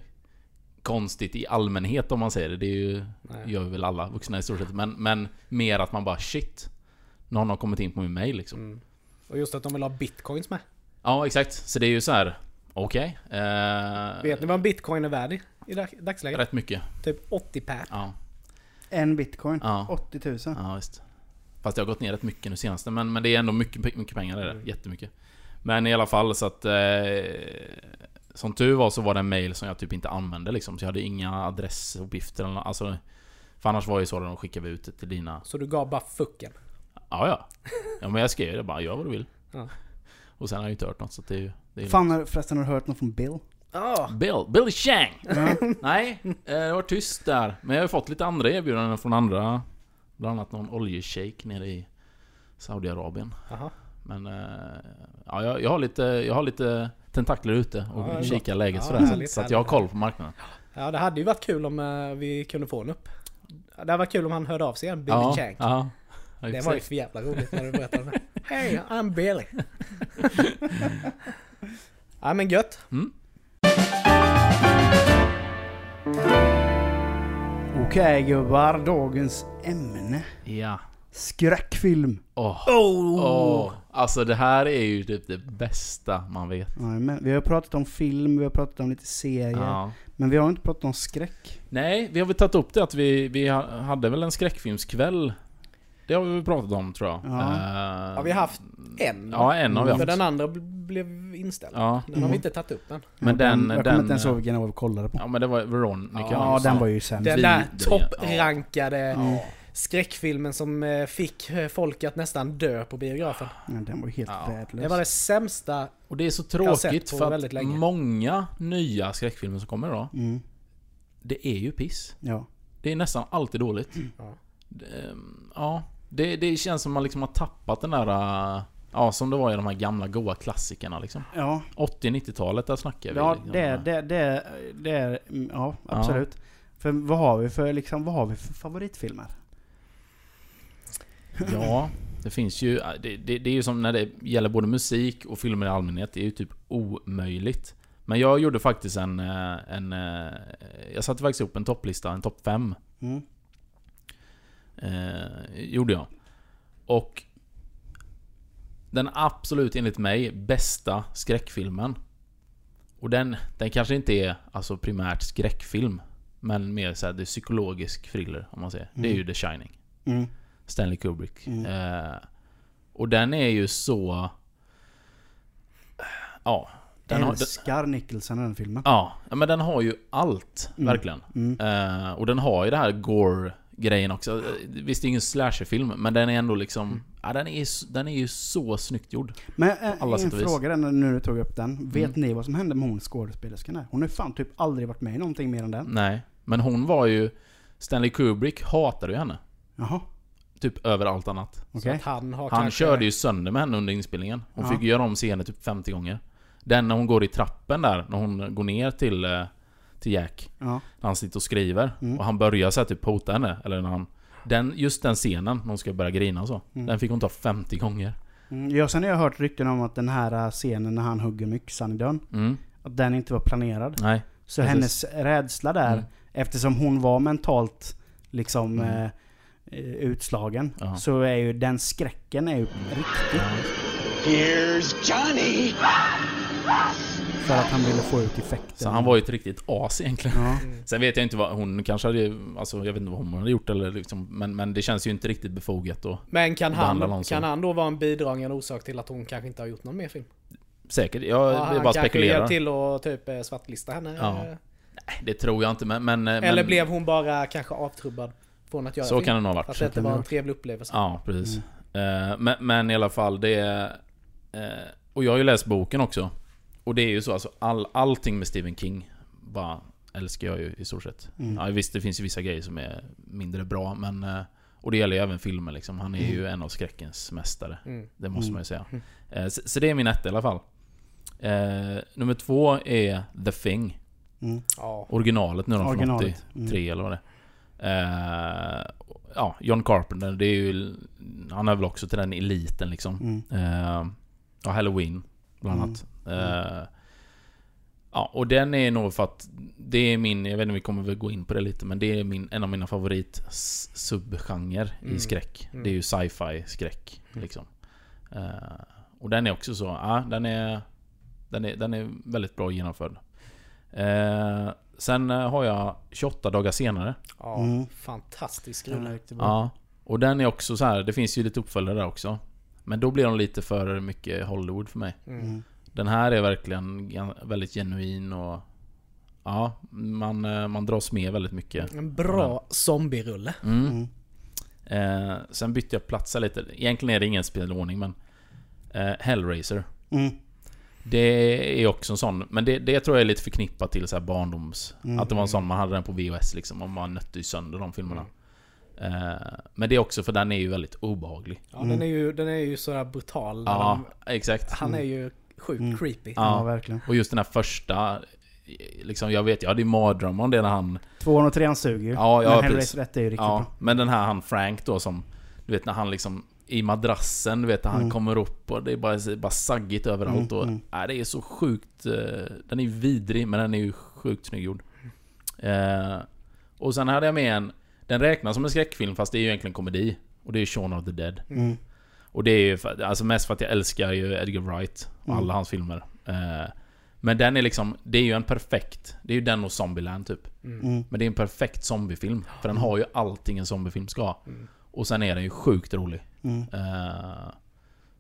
konstigt i allmänhet om man säger det. Det är ju, gör väl alla vuxna i stort sett. Men, men mer att man bara shit. Någon har kommit in på min mail liksom. Mm. Och just att de vill ha bitcoins med. Ja, exakt. Så det är ju så här. Okej. eh, Vet ni vad en bitcoin är värd i, i dag- dagsläget? Rätt mycket. Typ 80 per. Ja, En bitcoin. Ja. 80 000. ja visst. Fast det har gått ner rätt mycket nu senaste. Men, men det är ändå mycket, mycket pengar. Det är det. Mm. Jättemycket. Men i alla fall så att... Eh, som tur var så var det en mail som jag typ inte använde liksom. Så jag hade inga adressuppgifter eller nå- alltså, För annars var det ju så att de skickade ut det till dina... Så du gav bara fucken. Ja, ja. Ja men jag skrev det bara, gör vad du vill. Ja. Och sen har jag ju inte hört något så det är ju... Det är Fan, har- förresten har du hört något från Bill? Ja. Bill, Billy Chang! Ja. Nej, eh, det var tyst där. Men jag har fått lite andra erbjudanden från andra. Bland annat någon oljeshejk nere i Saudiarabien. Men... Eh, ja, jag, jag har lite, jag har lite tentakler ute och Ja, kikar läget Ja, sådär. härligt, så att jag har härligt. koll på marknaden. Ja, det hade ju varit kul om eh, vi kunde få en upp. Det hade varit kul om han hörde av sig igen, Billy ja, Chang. Ja, Det var ju för jävla roligt när du berättade det. Hej, I'm Billy. ja men gött. Mm. Okej gubbar, dagens ämne. Ja. Skräckfilm. Åh. Oh! Åh. Alltså det här är ju typ det bästa man vet. Jajamän. Vi har pratat om film, vi har pratat om lite serier. Ja. Men vi har inte pratat om skräck. Nej, vi har väl tagit upp det att vi, vi ha- hade väl en skräckfilmskväll. Det har vi väl pratat om tror jag. Ja. Eh, Har vi haft en? Ja, en har vi För haft. den andra bl- blev inställd. Ja, Den har vi inte tagit upp än. Men den- kom- Jag den- kommer inte ens ihåg vilken vi kollade på. ja men det var Veronica. Ja, den var ju sämst. Den där topprankade Mm. Skräckfilmen som eh, fick eh, folk att nästan dö på biografen. Ja, den var helt Ja. värdelös. Det var det sämsta. Och det är så tråkigt för att länge. många nya skräckfilmer som kommer idag, Mm. det är ju piss. Ja. Det är nästan alltid dåligt. Ja. Det, ehm, ja, det, det känns som man liksom har tappat den där... äh, Ja, som det var i de här gamla goa klassikerna liksom. Ja, 80-90-talet, där snackar vi. ja liksom. det, det, det, det är... mm, Ja, absolut. För vad har vi för, liksom, vad har vi för favoritfilmer? Ja, det finns ju... äh, Det, det, det är ju som när det gäller både musik och filmer i allmänhet. Det är ju typ omöjligt. Men jag gjorde faktiskt en... äh, en äh, jag satte faktiskt upp en topplista, en topp 5. Mm. Eh, gjorde jag. Och... Den absolut enligt mig bästa skräckfilmen. Och den, den kanske inte är alltså primärt skräckfilm. Men mer såhär, det är psykologisk thriller om man säger. Det är Mm. ju The Shining. Mm. Stanley Kubrick. Mm. Eh, och den är ju så... Ja. Den har, den, Älskar Nicholson den filmen. ja, men den har ju allt. Mm. Verkligen. Mm. Eh, och den har ju det här gore-grejen också. Eh, Visst, det är ingen slasherfilm, men den är ändå liksom... Mm. Ja, den, är, den är ju så snyggt gjord. Men äh, alla en fråga där när du tog upp den. Vet Mm. ni vad som hände med hon skådespelerskan där? Hon har fan typ aldrig varit med i någonting mer än den. Nej. Men hon var ju... Stanley Kubrick hatade ju henne. Jaha, Typ över allt annat. att han har Han kanske... körde ju sönder med henne under inspelningen. Hon Ja. fick göra om scenen typ 50 gånger. Den när hon går i trappen där, när hon går ner till, eh, till Jack. Ja. När han sitter och skriver. Mm. Och han börjar så här typ hota henne. Eller när han... Den, just den scenen, när hon ska börja grina och så. Mm. Den fick hon ta 50 gånger. Mm, ja, sen har jag hört rykten om att den här äh, scenen när han hugger med yxan i dörren, Mm. att den inte var planerad. Nej. Så Precis. hennes rädsla där, Mm. eftersom hon var mentalt liksom Mm. eh, eh, utslagen, Ja. så är ju den skräcken är ju riktig. Here's Johnny! För att han ville få ut effekten. Så han var ju ett riktigt as egentligen. Ja. Sen vet jag inte vad hon kanske hade... Alltså jag vet inte vad hon hade gjort eller liksom, men, men det känns ju inte riktigt befogat och Men kan han, kan han då vara en bidragande orsak till att hon kanske inte har gjort någon mer film? Säkert. Jag Ja, det är han bara spekulerar. hjälpt till att typ eh, svartlista henne? Ja. eh, Det tror jag inte men... men Eller men, blev hon bara kanske avtrubbad från att göra Så film? kan det nog ha Att varit. det inte kan det var en trevlig upplevelse? Ja, precis. Mm. Eh, men, men i alla fall, det är... eh, och jag har ju läst boken också. Och det är ju så, alltså all, allting med Stephen King bara älskar jag ju i stort sett. Mm. Ja, visst, det finns ju vissa grejer som är mindre bra, men... eh, och det gäller ju även filmer liksom. Han är Mm. ju en av skräckens mästare. Mm. Det måste Mm. man ju säga. Eh, så, så det är min etta i alla fall. Eh, nummer två är The Thing. Mm. Originalet nu då från Originalet. 83 Mm. eller vad det är. Eh, ja, John Carpenter, det är ju... Han är väl också till den eliten liksom. Mm. Eh, ja, Halloween, bland Mm. annat. Eh, Ja, och den är nog för att det är min, jag vet inte om vi kommer väl gå in på det lite, men det är min, en av mina favorit subgenrer Mm. i skräck. Mm. Det är ju sci-fi skräck, liksom. Eh, och den är också så, ja, den är, den är, den är väldigt bra genomförd. Eh, sen eh, har jag 28 dagar senare. Ja, Mm. fantastisk rulle. Ja. Och den är också så här, det finns ju lite uppföljare där också. Men då blir de lite för mycket Hollywood för mig. Mm. Mm. Den här är verkligen väldigt genuin och... Ja, man, eh, man dras med väldigt mycket. En bra zombierulle. Mm. Mm. Eh, sen bytte jag platser lite. Egentligen är det ingen spelordning men... Eh, Hellraiser. Mm. Det är också en sån, men det, det tror jag är lite förknippat till så här barndoms... Mm. Att det var en sån, man hade den på VHS liksom, och man nötte ju sönder de filmerna. Mm. Eh, men det är också för den är ju väldigt obehaglig. Ja, Mm. den, är ju, den är ju sådär brutal. Ja, de, exakt. han är ju sjukt Mm. creepy. Ja, Ja. verkligen. Och just den här första... Liksom, jag vet, jag hade ju mardrömmar om det när han... Tvåan och trean suger ju. Ja, ja, Men precis. 1 är ju riktigt Ja, bra. men den här han Frank då som... Du vet när han liksom... I madrassen, du vet han Mm. kommer upp och det är bara, bara saggigt överallt Mm, och... mm. Nej, det är så sjukt... eh, den är ju vidrig, men den är ju sjukt snygg gjord. Eh, och sen hade jag med en... Den räknas som en skräckfilm fast det är ju egentligen komedi. Och det är Shaun of the Dead. Mm. Och det är ju för, alltså mest för att jag älskar ju Edgar Wright och Mm. alla hans filmer. Eh, men den är liksom, det är ju en perfekt, det är ju den och Zombieland typ. Mm. Men det är en perfekt zombiefilm. För den har ju allting en zombiefilm ska ha. Och sen är den ju sjukt rolig. Mm. Eh,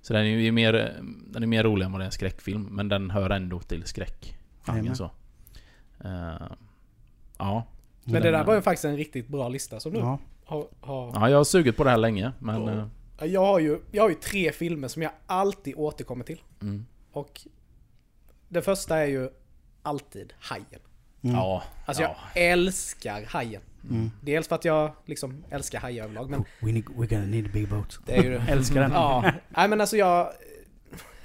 så den är ju mer, den är mer rolig än vad det är en skräckfilm. Men den hör ändå till skräck. Så. Eh, ja. Men det där var ju faktiskt en riktigt bra lista som du Ja. har, har Ja, jag har sugit på det här länge. Men... Ja. eh, Jag har, ju, jag har ju tre filmer som jag alltid återkommer till. mm. Och den första är ju alltid Hajen. Mm. Ja. Alltså ja. jag älskar Hajen. Mm. Dels för att jag liksom älskar hajar överlag, men We need, we're gonna need a big boat. det är ju... Älskar den. ja. Nej men alltså jag...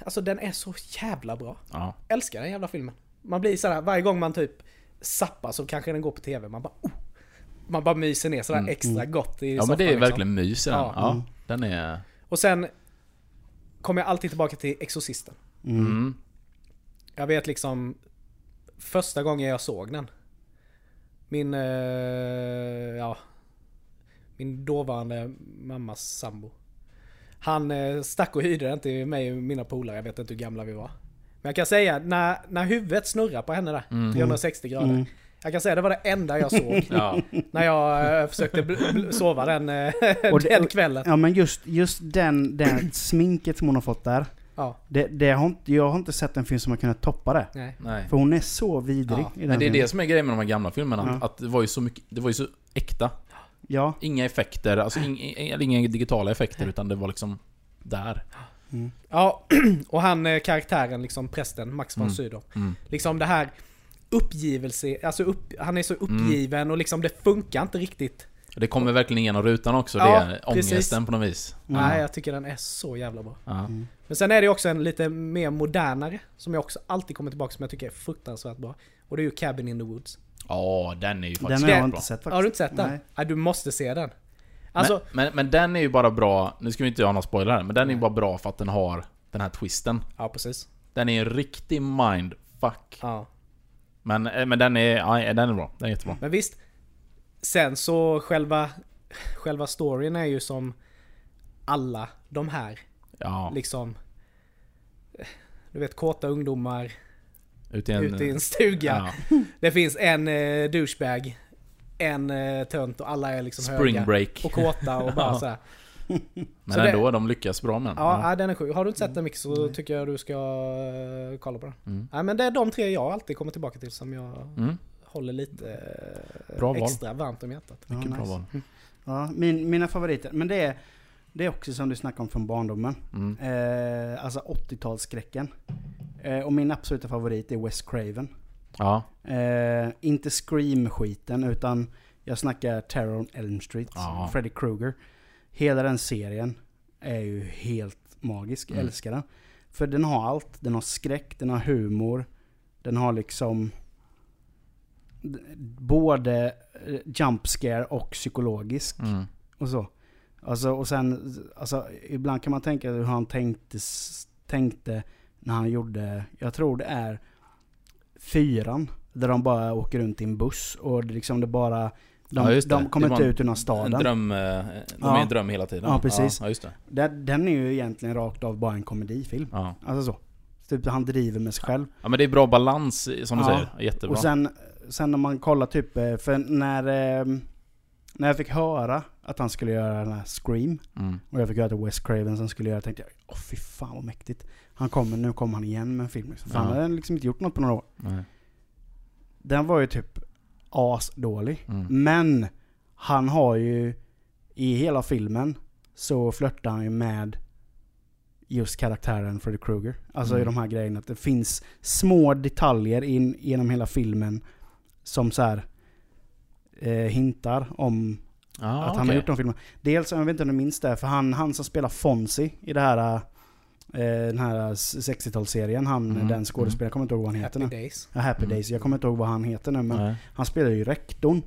Alltså den är så jävla bra. ja. Älskar den jävla filmen. Man blir sådär, varje gång man typ zappar så kanske den går på TV, man bara oh, Man bara myser ner sådär Mm. extra gott i Ja men det är liksom. verkligen mys i den. Ja. Ja, Mm. den är... Och sen kommer jag alltid tillbaka till Exorcisten. Mm. Mm. Jag vet liksom första gången jag såg den. Min, eh, ja, min dåvarande mammas sambo. Han eh, stack och hyrde den till mig och mina polare, jag vet inte hur gamla vi var. Men jag kan säga, när, när huvudet snurrar på henne där, 360 grader. Mm. Jag kan säga det var det enda jag såg. Ja. när jag eh, försökte sova den, Och den kvällen. Ja men just, just den, den sminket som hon har fått där. Ja, Det, det har inte, jag har inte sett en film som har kunnat toppa det. nej. Nej. För hon är så vidrig Ja, i den Men det är filmen. det som är grejen med de här gamla filmerna. Ja. Att det var ju så mycket... Det var ju så äkta. Ja. Inga effekter, alltså ing, eller inga digitala effekter utan det var liksom där. Ja, och han eh, karaktären, liksom prästen, Max von Mm. Sydow. Mm. Liksom det här uppgivelse, alltså upp, han är så Mm. uppgiven och liksom det funkar inte riktigt. Det kommer verkligen igenom rutan också, Ja, det är precis. ångesten på något vis. Nej, jag tycker den är så jävla bra. Ja. Men sen är det också en lite mer modernare, som jag också alltid kommer tillbaka som jag tycker är fruktansvärt bra. Och det är ju Cabin in the Woods. Ja, den är ju Den faktiskt har jag bra. inte sett faktiskt. Har du inte sett den? Nej. Nej. du måste se den. Alltså, men, men, men den är ju bara bra, nu ska vi inte göra några spoiler här, men den är ju bara bra för att den har den här twisten. ja precis. Den är en riktig mindfuck. Ja. Men, eh, men den är, ja, den är bra. Den är jättebra. Men visst. Sen så själva, själva storyn är ju som alla de här Ja, liksom... Du vet kåta ungdomar ute i en... ute i en stuga. ja, Det finns en eh, douchebag, en eh, tönt och alla är liksom Spring höga. break. Och kåta och bara Ja. såhär. Men så det- ändå, de lyckas bra med. Ja, ja. den är sjuk. Har du inte sett den mycket så tycker jag du ska eh, kolla på den. Mm. Nej men det är de tre jag alltid kommer tillbaka till som jag Mm. håller lite eh, Bra val. extra varmt om hjärtat. Ja, Mycket bra nice. val. Ja, min, mina favoriter. Men det är, det är också som du snackade om från barndomen. Mm. Eh, alltså 80-talsskräcken. Eh, och min absoluta favorit är Wes Craven. Ja, Eh, inte Scream-skiten utan jag snackar Terror on Elm Street. Ja. Freddy Krueger. Hela den serien är ju helt magisk. Jag Mm. älskar den. För den har allt. Den har skräck, den har humor. Den har liksom både eh, jump scare och psykologisk. mm. Och så. Alltså, och sen, alltså, ibland kan man tänka hur han tänkte, tänkte när han gjorde, jag tror det är fyran. Där de bara åker runt i en buss och det liksom det bara... De, Ja, de kommer inte ut ur någon En staden. dröm, eh, de Ja. är en dröm hela tiden. Ja, precis. Ja, just det. Den, den är ju egentligen rakt av bara en komedifilm. Ja. Alltså så. Typ han driver med sig själv. ja, men det är bra balans som du säger. Jättebra. Och sen, sen när man kollar typ, eh, för när, eh, när jag fick höra att han skulle göra den här Scream, Mm. och jag fick höra att Wes Craven som skulle göra, tänkte jag åh fy fan vad mäktigt. Han kommer, nu kommer han igen med en film liksom. För Ja. han hade liksom inte gjort något på några år. Nej. Den var ju typ asdålig. Mm. Men han har ju, i hela filmen, så flörtar han ju med just karaktären Freddy Krueger. Alltså i Mm. de här grejerna. Att det finns små detaljer in, genom hela filmen som så här eh, hintar om Ja, att han okej. har gjort de filmerna. Dels, jag vet inte om du minns det, för han, han som spelar Fonzie i det här, eh, den här 60-talsserien, han, Mm, den skådespelaren, jag kommer inte ihåg vad han heter Happy nu. Days. Ja, Happy Mm. Days, jag kommer inte ihåg vad han heter nu men Nej. han spelar ju rektorn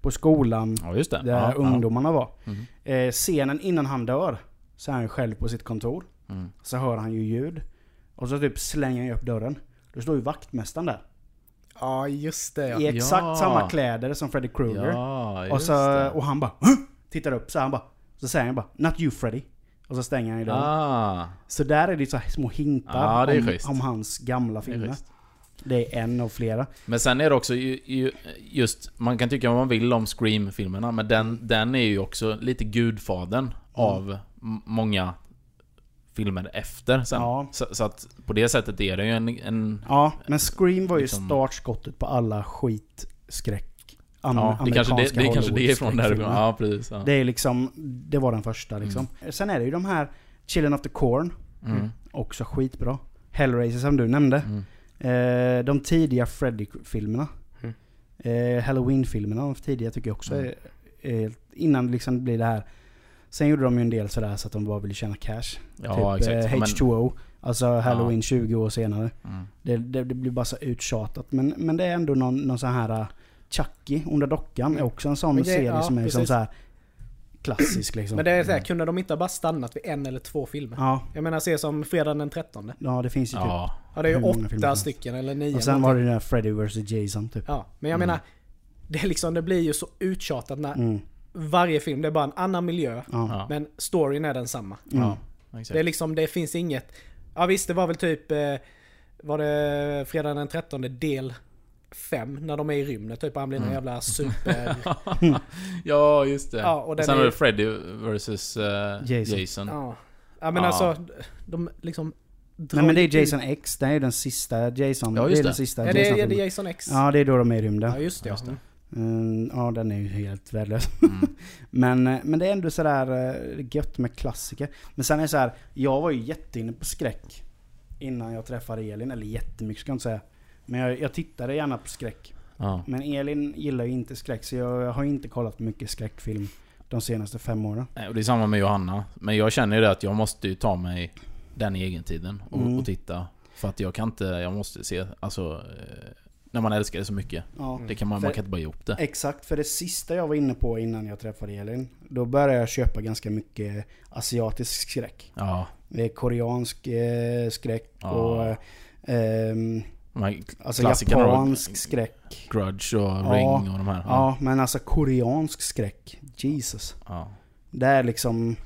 på skolan Ja, just det. där ja, ungdomarna var. Mm. Eh, scenen innan han dör, så är han själv på sitt kontor. Mm. Så hör han ju ljud. Och så typ slänger han upp dörren. Då står ju vaktmästaren där. Ja, just det ja. I exakt Ja. samma kläder som Freddy Krueger. Ja, och, just så, det. och han bara "Huh?" Tittar upp så han bara Så säger han bara 'Not you Freddy' Och så stänger han ju dörren. Ah, Så där är det så här små hintar är om, om hans gamla det är filmer. Det är en av flera. Men sen är det också ju, ju, just, man kan tycka vad man vill om Scream-filmerna, men den, den är ju också lite gudfadern Mm. av många filmer efter sen. Ja. Så, så att på det sättet är det ju en... en Ja, men Scream var ju Liksom- startskottet på alla skitskräck... am- ja, det kanske det, amerikanska det, kanske det är från därifrån. Ja, precis. Ja. Det är liksom, det var den första liksom. Sen är det ju de här Children of the Corn, Mm. också skitbra. Hellraiser som du nämnde. Mm. Eh, de tidiga Freddy-filmerna. Mm. Eh, Halloween-filmerna, de tidiga tycker jag också Mm. är, är Innan det liksom blir det här. Sen gjorde de ju en del sådär så att de bara ville tjäna cash. Ja, typ exakt. eh, Men- H2O. Alltså Halloween 20 år senare. Mm. Det, det, det blir bara så uttjatat. Men, men det är ändå någon, någon sån här uh, Chucky, Onda Dockan, är också en sån serie ja, som är liksom precis. så här klassisk liksom. Men det är så här, kunde de inte ha bara stannat vid en eller två filmer? Ja, Jag menar, se som fredagen den 13. ja, det finns ju typ. Ja. Ja, det är ju åtta stycken eller nio. Och sen någonting. var det den där Freddy vs Jason typ. Ja, men jag Mm. menar, det, liksom, det blir ju så uttjatat när Mm. Varje film, det är bara en annan miljö. Ja. Men storyn är densamma. Mm. ja. Det är liksom, det finns inget... Ja visst, det var väl typ... Eh, var det fredagen den 13 del 5 när de är i rymden typ. Han blir Mm. en jävla super... ja, just det. Ja, och sen är- det Freddy vs eh, Jason. Jason. ja. ja men Ja. alltså, de liksom... Nej men det är Jason X, det är den sista Jason. Ja, det just är den det. sista Ja, det är, är det. Jason X? Ja, det är då de är i rymden. Ja, just det. Just ja. det. Mm, ja, den är ju helt värdelös. Mm. Men, eh, men det är ändå sådär eh, gött med klassiker. Men sen är det så här, jag var ju jätteinne på skräck innan jag träffade Elin. Eller jättemycket ska jag inte säga. Men jag, jag tittade gärna på skräck. Ja. Men Elin gillar ju inte skräck, så jag har inte kollat mycket skräckfilm de senaste fem åren. Och det är samma med Johanna. Men jag känner ju det att jag måste ju ta mig den i egentiden och, Mm. och titta. För att jag kan inte, jag måste se, alltså... När man älskar det så mycket. Ja. Det kan man, För- man kan inte bara ge ihop det. Exakt, för det sista jag var inne på innan jag träffade Elin, då började jag köpa ganska mycket asiatisk skräck. Ja. Koreansk eh, skräck Ja. och eh, alltså japansk skräck. Grudge och Ja. Ring och de här. Ja, men alltså koreansk skräck. Jesus. Ja. Det är liksom...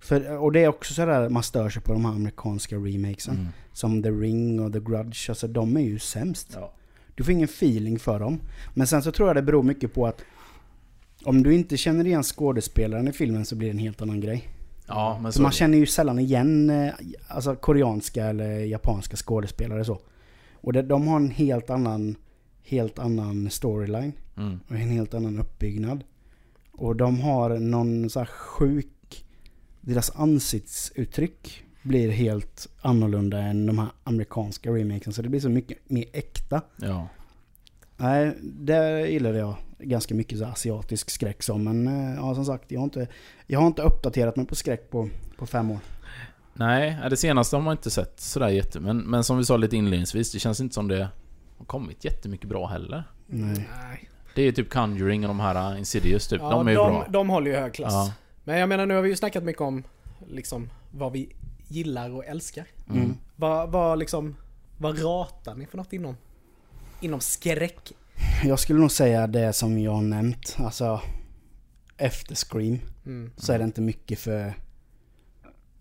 För, och det är också sådär man stör sig på de här amerikanska remakesen. Mm. Som The Ring och The Grudge. Alltså de är ju sämst. Ja. Du får ingen feeling för dem. Men sen så tror jag det beror mycket på att om du inte känner igen skådespelaren i filmen så blir det en helt annan grej. Ja, men Så man känner ju sällan igen eh, alltså koreanska eller japanska skådespelare så. Och det, de har en helt annan, helt annan storyline. Mm. Och en helt annan uppbyggnad. Och de har någon så här sjuk... Deras ansiktsuttryck blir helt annorlunda än de här amerikanska remakesen. Så det blir så mycket mer äkta. Ja. Nej, det gillade jag ganska mycket så asiatisk skräck som. Men eh, ja, som sagt, jag har inte, jag har inte uppdaterat mig på skräck på, på fem år. Nej, det senaste har man inte sett sådär jätte... Men, men som vi sa lite inledningsvis, det känns inte som det har kommit jättemycket bra heller. Nej. Det är ju typ Conjuring och de här uh, Insidious typ. Ja, de är ju de, bra. de håller ju hög klass. Ja. Men jag menar nu har vi ju snackat mycket om liksom vad vi gillar och älskar. Mm. Mm. Vad, vad liksom, vad ratar ni för något inom inom skräck? Jag skulle nog säga det som jag har nämnt. Alltså, efter Scream Mm. så är det inte mycket för...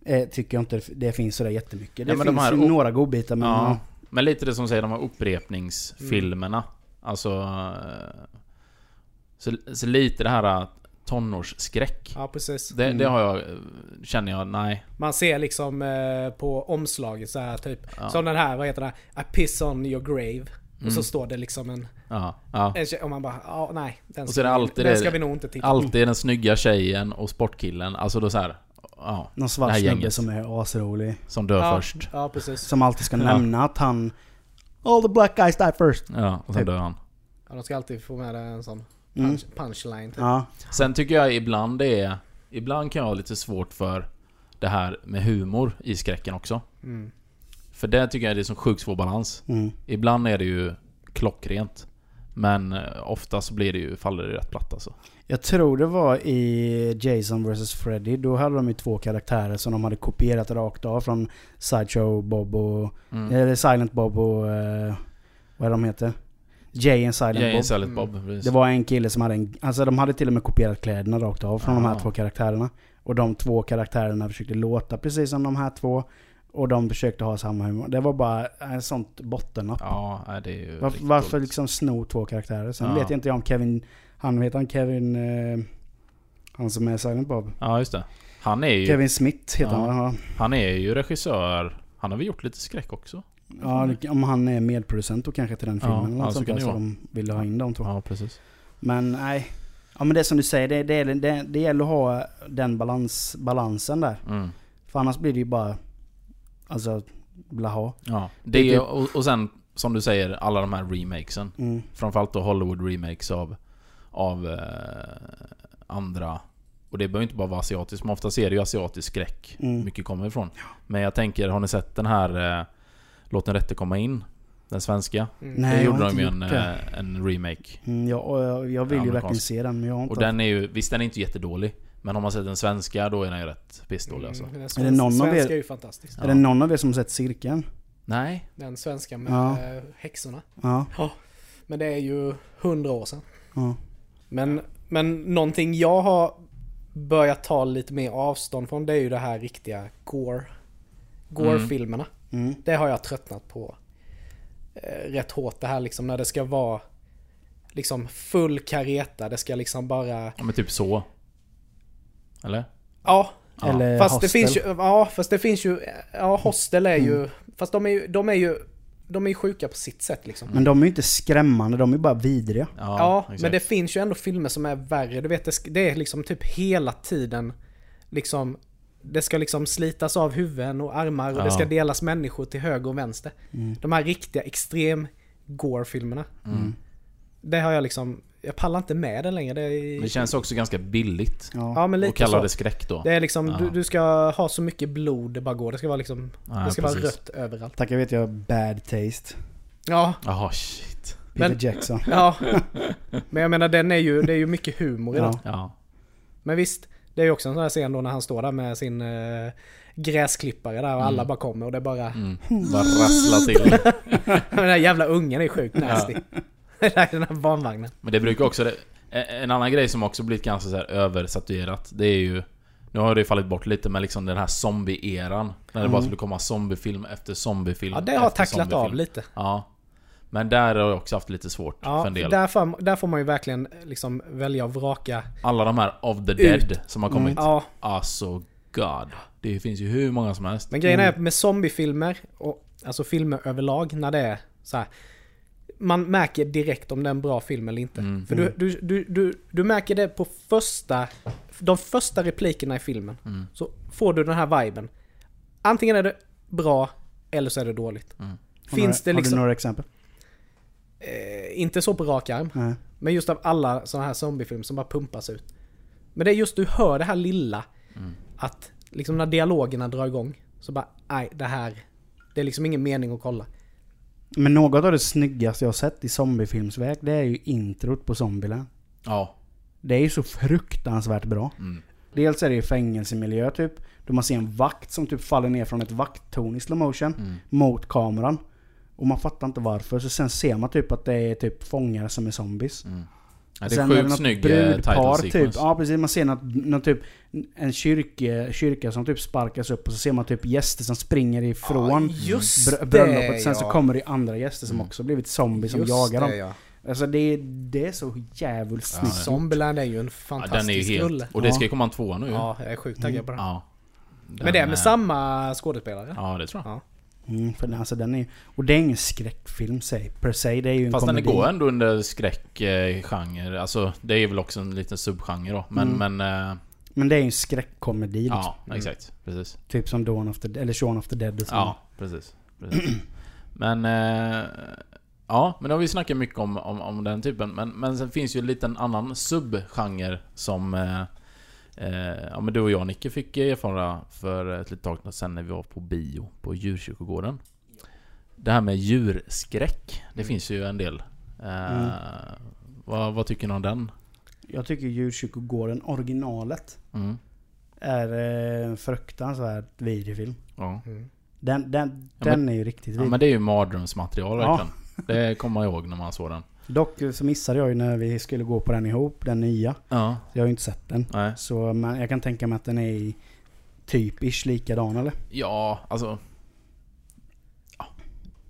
Eh, tycker jag inte det finns sådär jättemycket. Det Ja, men de finns o- några godbitar men... Ja, men lite det som säger de här upprepningsfilmerna. Alltså... eh, Så, så lite det här eh, tonårsskräck. Ja, precis. Det, det har jag... Känner jag, nej. Man ser liksom eh, på omslaget så här typ. Ja. Som den här, vad heter det? I piss on your grave. Och så Mm. står det liksom en... Ja, ja. en tjej, och man bara, ja nej. Den, Och så ska, är det vi- alltid den ska vi nog inte titta på. Alltid den snygga tjejen och sportkillen. Alltså då så här, Ja, Någon svart snubbe som är asrolig. som dör ja, först. Ja, precis. Som alltid ska Ja. nämna att han... All the black guys die first. Ja, och sen Typ. dör han. Ja, de ska alltid få med en sån Mm. Punch, punchline. Typ. Ja. Sen tycker jag ibland det är... Ibland kan jag ha lite svårt för det här med humor i skräcken också. Mm. För det tycker jag det är som sjukt svår balans. Mm. Ibland är det ju klockrent. Men eh, ofta så blir det ju, faller det rätt platt alltså. Jag tror det var i Jason vs Freddy. Då hade de ju två karaktärer som de hade kopierat rakt av från Sideshow Bob och... Mm. Eller Silent Bob och... eh, vad är de heter? Jay and Silent Jay Bob. and Silent Mm. Bob, precis. Det var en kille som hade en... Alltså de hade till och med kopierat kläderna rakt av från de Ah. här två karaktärerna. Och de två karaktärerna försökte låta precis som de här två. Och de försökte ha samma humor. Det var bara en sånt bottennapp. Ja, det är ju Varför, riktigt varför liksom sno två karaktärer? Sen Ja. vet jag inte om Kevin... Han vet han Kevin... Eh, han som är Silent Bob. Ja, just det. Han är ju, Kevin Smith heter Ja. han va? han är ju regissör. Han har väl gjort lite skräck också? Ja, om han är medproducent då kanske till den Ja, filmen. eller ja, något så sånt där, det så de ville ha in de två. Ja, precis. Men nej. Ja men det är som du säger, det, det, det, det gäller att ha den balans, balansen där. Mm. För annars blir det ju bara... Alltså, blaha. Ja. Det är typ- och, och sen, som du säger, alla de här remakesen. Mm. Framförallt då Hollywood remakes av, av eh, andra. Och det behöver inte bara vara asiatiskt, men ofta ser det ju asiatisk skräck. Mm. Mycket kommer ifrån. Men jag tänker, har ni sett den här eh, Låt den rätte komma in? Den svenska? Mm. Nej, det gjorde de ju en, eh, en remake. Mm, ja, och jag, jag vill ju verkligen se den men jag har inte... Och den är ju, visst den är inte jättedålig. Men om man sett den svenska, då är den ju rätt pissdålig alltså. Mm, den Är det svenska, någon av er- svenska är ju fantastisk. Är det någon av er som har sett Cirkeln? Nej. Den svenska med Ja. eh, häxorna. Ja. Men det är ju hundra år sedan. ja. Men, men någonting jag har börjat ta lite mer avstånd från det är ju det här riktiga gore. Gore-filmerna. Mm. Det har jag tröttnat på eh, rätt hårt. Det här liksom när det ska vara liksom full kareta. Det ska liksom bara... Ja men typ så. Eller? Ja, Ja. Eller fast Hostel. det finns ju... Ja, fast det finns ju... Ja, Hostel är ju... Fast de är ju... De är ju, de är ju sjuka på sitt sätt liksom. Men de är ju inte skrämmande, de är bara vidriga. Ja, Ja, men det finns ju ändå filmer som är värre. Du vet, det är liksom typ hela tiden liksom... Det ska liksom slitas av huvuden och armar och Ja. det ska delas människor till höger och vänster. Mm. De här riktiga extrem gore-filmerna. Mm. Det har jag liksom... Jag pallar inte med det längre. Det, är, Det känns också ganska billigt. Ja. ja, men lite Och kalla så. det skräck då. Det är liksom, Ja. du, du ska ha så mycket blod det bara går. Det ska vara liksom... Ja, det ska vara rött överallt. Tackar vet jag bad taste. Ja, Jaha, shit. Peter Men- Jackson. ja. Men jag menar den är ju, det är ju mycket humor i den. Ja. Ja. Men visst, det är ju också en sån här scen då när han står där med sin eh, gräsklippare där och alla Mm. bara kommer och det bara... Mm. Bara rassla till. Den där jävla ungen är sjukt nasty. den här barnvagnen. Men det brukar också... En annan grej som också blivit ganska så här översatuerat, det är ju... Nu har det fallit bort lite, men liksom den här zombie-eran. När det bara Mm. skulle komma zombiefilm efter zombiefilm Ja, det har tacklat av lite. Ja. Men där har jag också haft lite svårt för Ja, en del. där får, där får man ju verkligen liksom välja och vraka. Alla de här of the Ut. dead som har kommit. Ja, Alltså, God. Det finns ju hur många som helst. men grejen är med zombiefilmer, och, alltså filmer överlag, när det är så här. Man märker direkt om det är en bra film eller inte. Mm. För du, du, du, du, du märker det på första... De första replikerna i filmen. Mm. Så får du den här viben. Antingen är det bra, eller så är det dåligt. Mm. Har Finns du, det Har liksom... du några exempel? Eh, inte så på rak arm. Nej. Men just av alla sådana här zombiefilmer som bara pumpas ut. Men det är just du hör det här lilla. Mm. Att liksom när dialogerna drar igång. Så bara, nej det här. Det är liksom ingen mening att kolla. Men något av det snyggaste jag har sett i zombiefilmsväg, det är ju introt på Zombieland. Ja. Det är ju så fruktansvärt bra. Mm. Dels är det ju fängelsemiljö typ. Då man ser en vakt som typ faller ner från ett vakttorn i slow motion Mm. mot kameran. Och man fattar inte varför. Så sen ser man typ att det är typ fångar som är zombies. Mm. Ja, det är sjukt något snygg eh, title brudpar sequence. typ. Ja precis, man ser något, något typ en kyrka, kyrka som typ sparkas upp och så ser man typ gäster som springer ifrån Ja, just br- bröllopet. det, Sen så ja. kommer det andra gäster som Mm. också blivit zombies som Just jagar dem. det, ja. Alltså det, det är så jävligt Ja, snyggt. ja. Zombieland är ju en Ja, fantastisk helt... rulle. Och det ska Ja. ju komma en tvåa nu. Ja, jag är sjukt taggad på den. Ja. Den Men det är är- med samma skådespelare? Ja, det tror jag. Mm, för den, alltså den är, och det är ingen skräckfilm sig, per se. Det är ju en Fast den komedi. går ändå under skräckgenre. Alltså, det är väl också en liten subgenre då. Men, Mm. men... eh, Men det är ju en skräckkomedi liksom. Ja, exakt. Precis. Typ som Dawn of the, eller Shaun of the Dead så. Ja, precis. precis. Men... Eh, ja, men då har vi snackat mycket om, om, om den typen. Men, men sen finns ju en liten annan subgenre som... Eh, ja, men du och jag Nicke fick erfara för ett litet tag sedan när vi var på bio på djurkyrkogården. Det här med djurskräck. Det finns ju en del. Eh, Mm. vad, vad tycker ni om den? Jag tycker Djurkyrkogården, originalet, Mm. är eh, en fruktansvärt vidrig film. Ja. Mm. Den, den, Ja, den är ju riktigt ja vidrig. men det är ju mardrömsmaterial Ja. verkligen. Det kommer man ihåg när man såg den. Dock så missade jag ju när vi skulle gå på den ihop, den nya. Ja. Jag har ju inte sett den. Nej. Så men jag kan tänka mig att den är typ-ish likadan eller? Ja, alltså... Ja.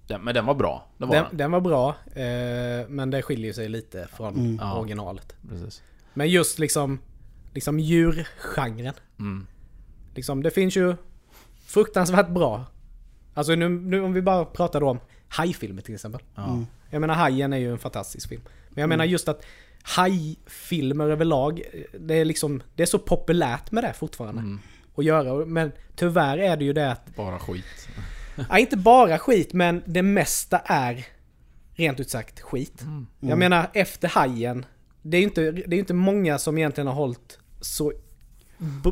Den, men den var bra. Var Den, den. den var bra, eh, men det skiljer sig lite från Mm. Ja. originalet. Precis. Men just liksom, liksom djurgenren. Mm. Liksom, det finns ju fruktansvärt bra. Alltså nu, nu om vi bara pratar då om hajfilmer till exempel. Ja. Mm. Jag menar Hajen är ju en fantastisk film. Men jag menar just att hajfilmer överlag, det är liksom, det är så populärt med det fortfarande. Mm. Att göra. Men tyvärr är det ju det att, Bara skit. ja, inte bara skit, men det mesta är rent ut sagt skit. Mm. Jag menar efter Hajen, det är ju inte, det är ju inte många som egentligen har hållit så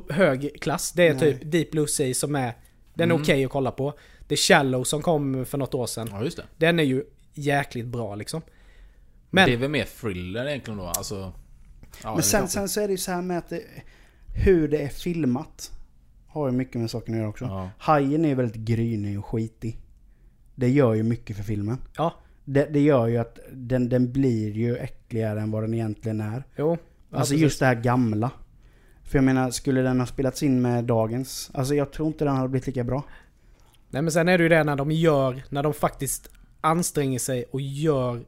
hög klass. Det är Nej. typ Deep Blue Sea som är, den är Mm. okej att kolla på. Det är Shallow som kom för något år sedan. Ja, just det. Den är ju jäkligt bra liksom. Men det är väl mer thriller egentligen då? Alltså... Ja, Men sen, sen så är det ju så här med att det, hur det är filmat har ju mycket med saken att göra också. Ja. Hajen är ju väldigt grynig och skitig. Det gör ju mycket för filmen. ja, Det, det gör ju att den, den blir ju äckligare än vad den egentligen är. jo. Ja, Alltså precis. just det här gamla. För jag menar, skulle den ha spelats in med dagens? Alltså jag tror inte den hade blivit lika bra. Nej men sen är det ju det när de gör, när de faktiskt anstränger sig och gör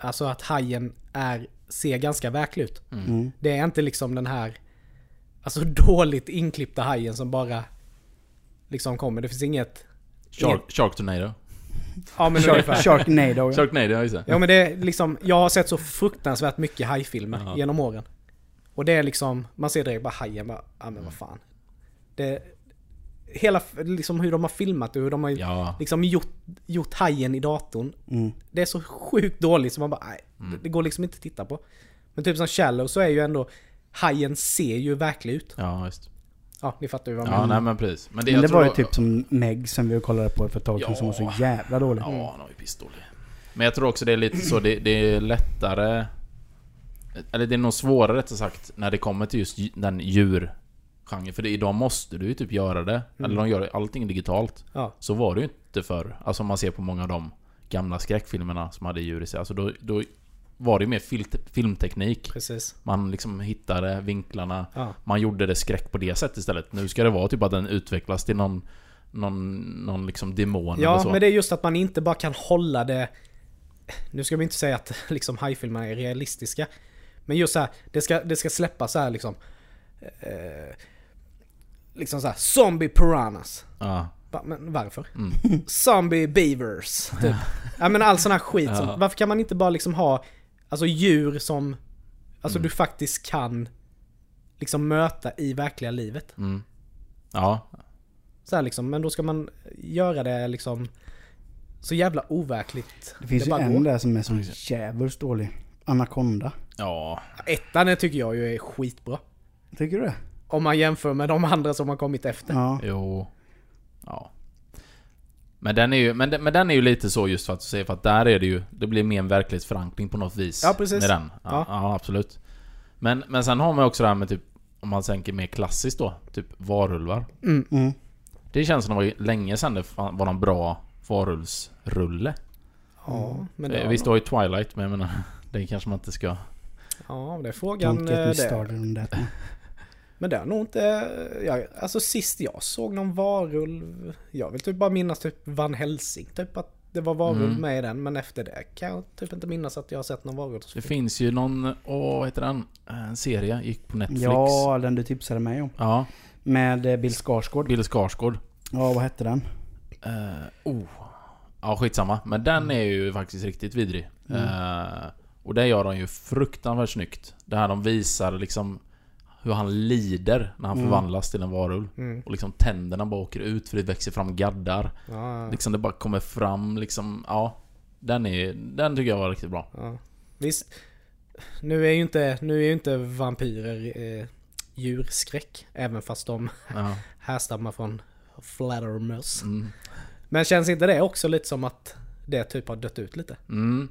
Alltså att hajen är, ser ganska verklig ut. Mm. Det är inte liksom den här Alltså dåligt inklippta hajen som bara Liksom kommer. Det finns inget Shark, Shark Tornado. Ja men Shark. Sharknado ja. Sharknado, ja just det. Ja men det är liksom, jag har sett så fruktansvärt mycket hajfilmer Ja. genom åren. Och det är liksom, man ser direkt bara hajen bara, ja Mm. men vad fan. Det, hela, liksom hur de har filmat och hur de har Ja. liksom gjort, gjort hajen i datorn. Mm. Det är så sjukt dåligt så man bara, nej, Mm. det, går liksom inte att titta på. Men typ som Shallow så är ju ändå, hajen ser ju verklig ut. Ja, just. Ja, ni fattar ju vad jag Ja, menar. nej men precis. Men det, Men jag det tror var ju typ som Meg som vi kollade på för ett tag sedan Ja. som var så jävla dålig. Ja, han var ju pissdålig. Men jag tror också det är lite så, det, det är lättare... Eller det är nog svårare rättare sagt, när det kommer till just den djurgenren. För det, idag måste du ju typ göra det. Eller de gör allting digitalt. Ja. Så var det ju inte förr. Alltså om man ser på många av de gamla skräckfilmerna som hade djur i sig. Alltså då, då var det ju mer filmteknik. Precis. Man liksom hittade vinklarna. Ja. Man gjorde det skräck på det sättet istället. Nu ska det vara typ att den utvecklas till någon... Någon, någon liksom demon eller Ja, så. men det är just att man inte bara kan hålla det... Nu ska vi inte säga att liksom hajfilmerna är realistiska. Men just så här, det ska, det ska släppas så här liksom... Eh, liksom så här, zombie piranhas. Ja. Va, men varför? Mm. Zombie beavers. Typ. ja men all sån här skit. Ja. Som, varför kan man inte bara liksom ha alltså djur som alltså Mm. du faktiskt kan liksom möta i verkliga livet? Mm. Ja, Så här liksom, men då ska man göra det liksom så jävla overkligt. Det finns ju bara en går. där som är så jävligt dålig. Anaconda. Ja, Ettan tycker jag ju är skitbra. Tycker du det? Om man jämför med de andra som har kommit efter. Ja. jo. Ja. Men den är ju, men, den- men den är ju lite så just för att säga för att där är det ju, det blir mer en verklighetsförankring på något vis. Ja, precis. Med den. Ja, Ja. ja. absolut. Men, men sen har man också det här med typ, om man tänker mer klassiskt då, typ varulvar. Mm. Mm. Det känns som det var ju länge sedan det var någon bra varulvsrulle. Ja, men det Eh, var Visst, du har ju Twilight, men jag menar, det kanske man inte ska... Ja, det är frågan. Don't get me eh, started Det. on that. Men det är nog inte... Ja, alltså sist jag såg någon varulv... Jag vill typ bara minnas typ Van Helsing. Typ att det var varulv Mm. med i den. Men efter det kan jag typ inte minnas att jag har sett någon varulv. Det finns ju någon, åh vad heter den? En serie, gick på Netflix. Ja, den du tipsade mig om. Ja, Med eh, Bill Skarsgård. Bill Skarsgård. Ja, vad hette den? Uh, oh. Ja, skitsamma. Men den Mm. är ju faktiskt riktigt vidrig. Eh, och det gör de ju fruktansvärt snyggt. Det här de visar liksom hur han lider när han Mm. förvandlas till en varulv. Mm. Och liksom tänderna bara åker ut för det växer fram gaddar. Ja, Liksom det bara kommer fram liksom, ja. Den är Den tycker jag var riktigt bra. ja. Visst. Nu är ju inte, nu är ju inte vampyrer eh, djurskräck. Även fast de Ja. härstammar från fladdermöss. Mm. Men känns inte det också lite som att det typ har dött ut lite? Mm.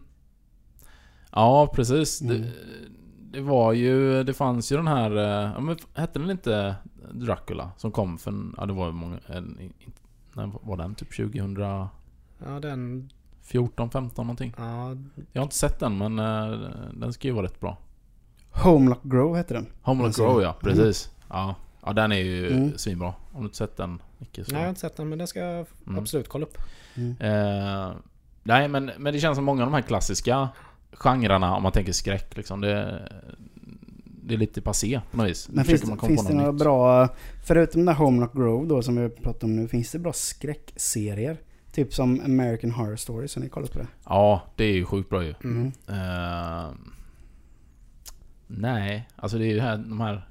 Ja, precis. Mm. Det, det var ju, det fanns ju den här, eh, ja, men hette den inte Dracula? Som kom för, en- ja det var ju många, en, in- när var den? Typ 2014, Ja, den... 15 någonting. Ja, Jag har inte sett den men eh, den ska ju vara rätt bra. Homelock Grove hette den. Homeland Alltså, Grow ja, precis. Ja. ja, den är ju Mm. svinbra. Om du inte sett den, Micke, så... nej, jag har inte sett den men den ska jag Mm. absolut kolla upp. Eh, nej men, men det känns som många av de här klassiska genrerna, om man tänker skräck liksom, det, det är lite passé på något vis. Men finns, man komma finns det några nytt. bra, förutom den där Homelock Grove då som vi pratar om nu, finns det bra skräckserier? Typ som American Horror Story, så ni kollat på det? Ja, det är ju sjukt bra ju. Mm. Eh, nej, alltså det är ju här, de här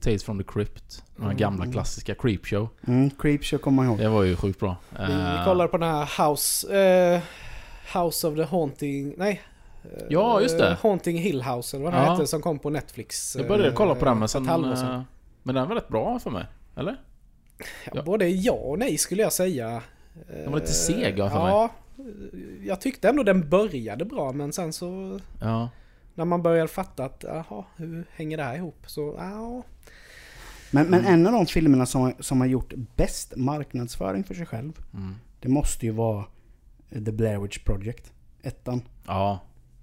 Tales from the Crypt. De här Mm. gamla klassiska Creepshow. Mm, Creepshow kommer man ihåg. Det var ju sjukt bra. Vi Eh, kollar på den här House... eh, House of the Haunting... Nej. Eh, Ja, just det. Haunting Hill House eller vad den Ja. hette som kom på Netflix. Jag började eh, kolla på den men sen... eh, Men den var rätt bra för mig. Eller? Ja, Ja. Både ja och nej skulle jag säga. Den var lite seg, för mig. Ja, jag tyckte ändå den började bra men sen så Ja. när man började fatta att jaha, hur hänger det här ihop? Så ja, Men, Mm. men en av de filmerna som, som har gjort bäst marknadsföring för sig själv, Mm. det måste ju vara The Blair Witch Project. Ettan. Ja.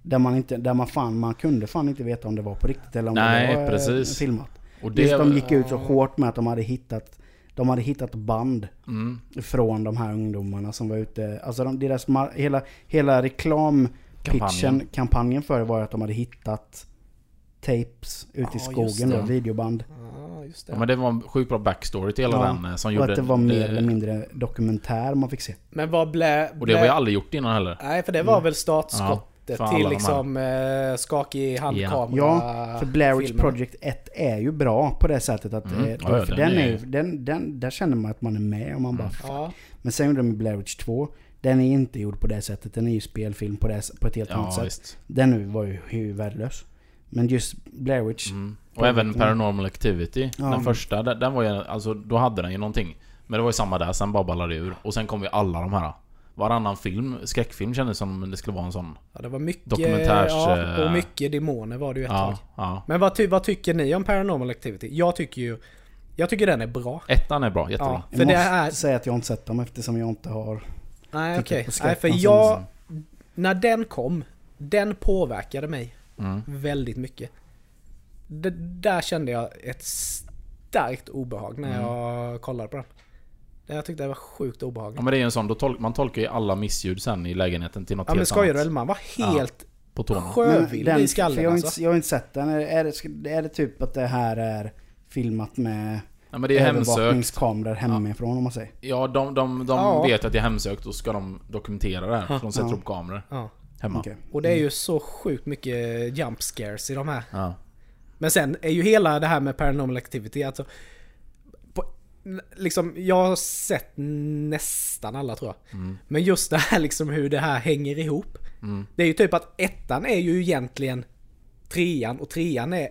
Där man, inte, där man fan, man kunde fan inte veta om det var på riktigt eller om Nej, det var eh, precis. filmat. Och Just det... de gick ut så hårt med att de hade hittat de hade hittat band Mm. från de här ungdomarna som var ute. Alltså de, deras hela, hela reklampitchen, Kampanjen. för det var att de hade hittat tapes ute i Ja, just skogen då, videoband. ja just det. Ja men det var en sjukt bra backstory till hela Ja, den eh, som Och gjorde... att det var mer eller mindre dokumentär man fick se. Men vad blä... Och det var blä- ju aldrig gjort innan heller. Nej, för det var väl startskottet till de här. liksom eh, skakig handkamera. Ja, För Blair Witch. Project 1 är ju bra på det sättet att... Mm. Ja, ja, för den den, är, är- ju- den, den, där känner man att man är med och man bara... Ja, Men sen gjorde de Blair Witch 2. Den är inte gjord på det sättet. Den är ju spelfilm på, det, på ett helt annat Ja, sätt. visst. Den nu var ju, ju värdelös. Men just Blair Witch. Mm. Och även Paranormal Activity. Ja. Den första, den, den var ju... Alltså då hade den ju någonting. Men det var ju samma där, sen bara ballade det ur. Och sen kom ju alla de här. Varannan film, skräckfilm kändes som det skulle vara en sån. ja, det var mycket... Dokumentärs, Ja, eh, och mycket demoner var det ju ett Ja, tag. ja. Men vad, ty, vad tycker ni om Paranormal Activity? Jag tycker ju... Jag tycker den är bra. Ettan är bra, jättebra. Ja, Jag för det måste är... säga att jag inte sett dem eftersom jag inte har... Nej okej. på Nej för skräck jag... När den kom, den påverkade mig Mm. väldigt mycket. Det, där kände jag ett starkt obehag när Mm. jag kollade på den. Jag tyckte det var sjukt Ja obehagligt. men det är ju en sån, då tol- man tolkar ju alla missljud sen i lägenheten till något Ja men helt skojar du annat. eller? Man var helt På tårna. sjövild den, i skallen jag, har alltså. inte, jag har inte sett den. Är, det, är det typ att det här är filmat med Ja men det är övervakningskameror hemifrån om man säger? Ja, de, de, de Ja. vet att det är hemsökt och ska de dokumentera det här. För de sätter Ja. upp kameror Ja. hemma. Okej. Och det är ju så sjukt mycket jump scares i de här. Ja. Men sen är ju hela det här med Paranormal Activity alltså... Liksom, jag har sett nästan alla tror jag. Mm. Men just det här liksom hur det här hänger ihop. Mm. Det är ju typ att ettan är ju egentligen trean och trean är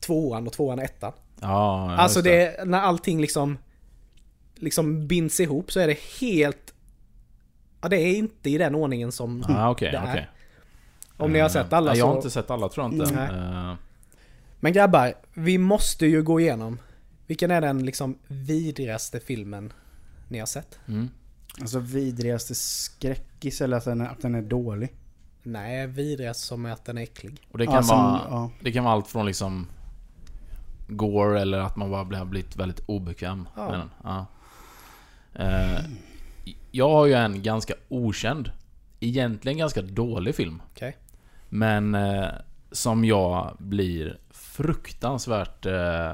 tvåan och tvåan är ettan. Ja, alltså det är när allting liksom liksom binds ihop så är det helt... Ja det är inte i den ordningen som Ja, okej, det är. okej. Om ni har sett alla Nej, jag har så... inte sett alla tror jag inte. Nej. Eh, Men grabbar, vi måste ju gå igenom. Vilken är den liksom vidrigaste filmen ni har sett? mm. Alltså vidrigaste skräckis eller att den, är, att den är dålig. Nej, vidrigast som är att den är äcklig. Och det kan, Ja, som- vara, ja. det kan vara allt från liksom Gore eller att man bara blir- har blivit väldigt obekväm Ja. med den. Ja. Eh, jag har ju en ganska okänd, egentligen ganska dålig film. Okej. Men eh, som jag blir fruktansvärt... Eh,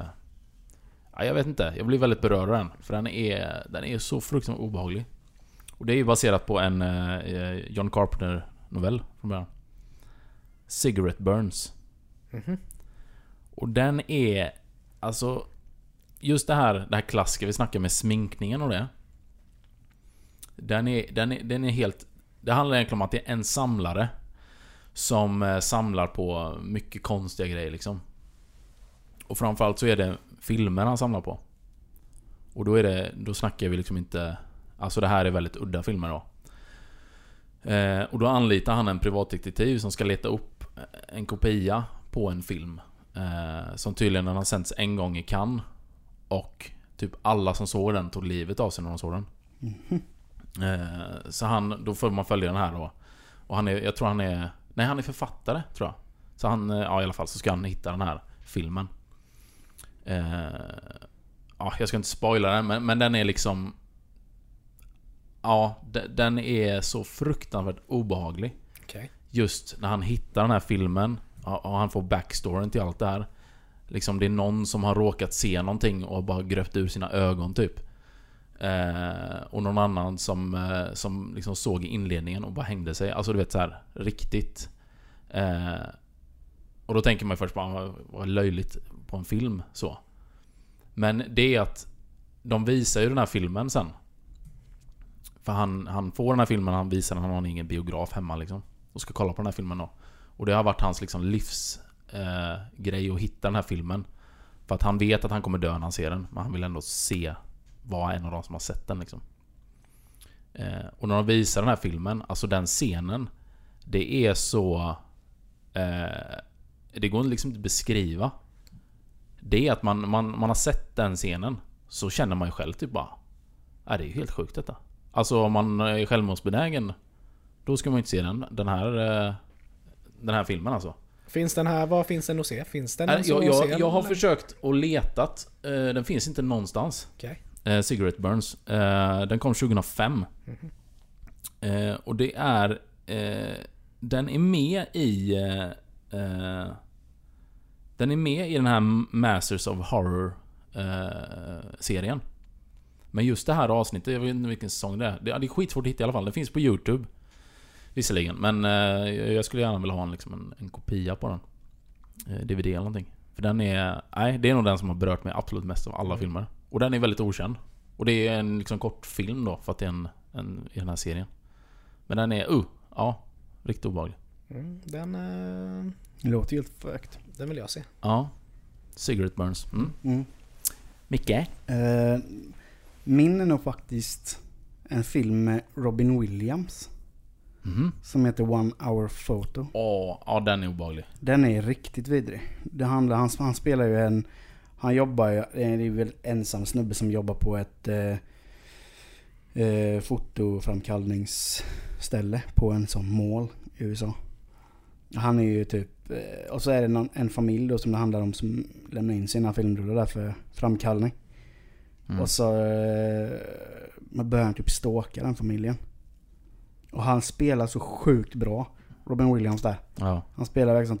ja, jag vet inte, jag blir väldigt berörd av den. För den är, den är så fruktansvärt obehaglig. Och det är ju baserat på en eh, John Carpenter-novell från början. Cigarette Burns. Mhm. Och den är... Alltså... Just det här, det här klassiska vi snackar med sminkningen och det. Den är, den är, den är helt... Det handlar egentligen om att det är en samlare. Som eh, samlar på mycket konstiga grejer liksom. Och framförallt så är det filmer han samlar på. Och då är det... Då snackar vi liksom inte... Alltså det här är väldigt udda filmer då. Eh, och då anlitar han en privatdetektiv som ska leta upp en kopia på en film. Eh, som tydligen har sänts en gång i Cannes. Och typ alla som såg den tog livet av sig när de såg den. Eh, så han, då får man följa den här då. Och han är, jag tror han är, nej han är författare tror jag. Så han, eh, ja i alla fall så ska han hitta den här filmen. Eh, ja, jag ska inte spoila den men, men den är liksom... Ja, de- den är så fruktansvärt obehaglig. Okej. Just när han hittar den här filmen och han får backstoryn till allt det här. Liksom det är någon som har råkat se någonting och bara gröpt ur sina ögon typ. Eh, och någon annan som, eh, som liksom såg i inledningen och bara hängde sig. Alltså du vet så här riktigt. Eh, och då tänker man först bara vad, vad löjligt på en film så. Men det är att de visar ju den här filmen sen. För han, han får den här filmen, han visar den, han har ingen biograf hemma liksom. Och ska kolla på den här filmen då. Och det har varit hans liksom livsgrej eh, att hitta den här filmen. För att han vet att han kommer dö när han ser den, men han vill ändå se vara en av de som har sett den liksom. Eh, och när de visar den här filmen, alltså den scenen. Det är så... Eh, det går liksom inte att beskriva. Det är att man, man, man har sett den scenen. Så känner man ju själv typ bara... Ja, det är ju helt sjukt detta. Alltså om man är självmordsbenägen. Då ska man ju inte se den, den här... Eh, den här filmen alltså. Finns den här, var finns den att se? Finns den ens jag, att se? jag, jag har försökt och letat. Eh, den finns inte någonstans. Okej. Eh, Cigarette Burns. Den kom 2005. Eh, och det är... Den är med i... Eh, eh, den är med i den här Masters of Horror eh. Men just det här avsnittet, jag vet inte vilken säsong det är. Det, det är skitsvårt att hitta i alla fall. Den finns på YouTube. Visserligen, men eh, jag skulle gärna vilja ha en, liksom en, en kopia på den. Eh, DVD eller någonting. För den är... Nej, det är nog den som har berört mig absolut mest av alla filmer. Och den är väldigt okänd. Och det är en liksom kort film då, för att det är en, en i den här serien. Men den är... Uh, ja. Riktigt obehaglig. Mm, den, eh, Det låter helt fräckt. Den vill jag se. Ja. Cigarette Burns. Mm. Mm. Micke? Eh, min är nog faktiskt en film med Robin Williams. Mhm. Som heter One Hour Photo. Åh, ja den är obehaglig. Den är riktigt vidrig. Det handlar, han, han spelar ju en... Han jobbar ju, det är väl ensam snubbe som jobbar på ett eh, eh, fotoframkallningsställe på en sån mål i USA. Han är ju typ... Eh, och så är det någon, en familj då som det handlar om som lämnar in sina filmrullar där för framkallning. Mm. Och så eh, man börjar han typ stalka den familjen. Och han spelar så sjukt bra. Robin Williams där. Ja. Han spelar verkligen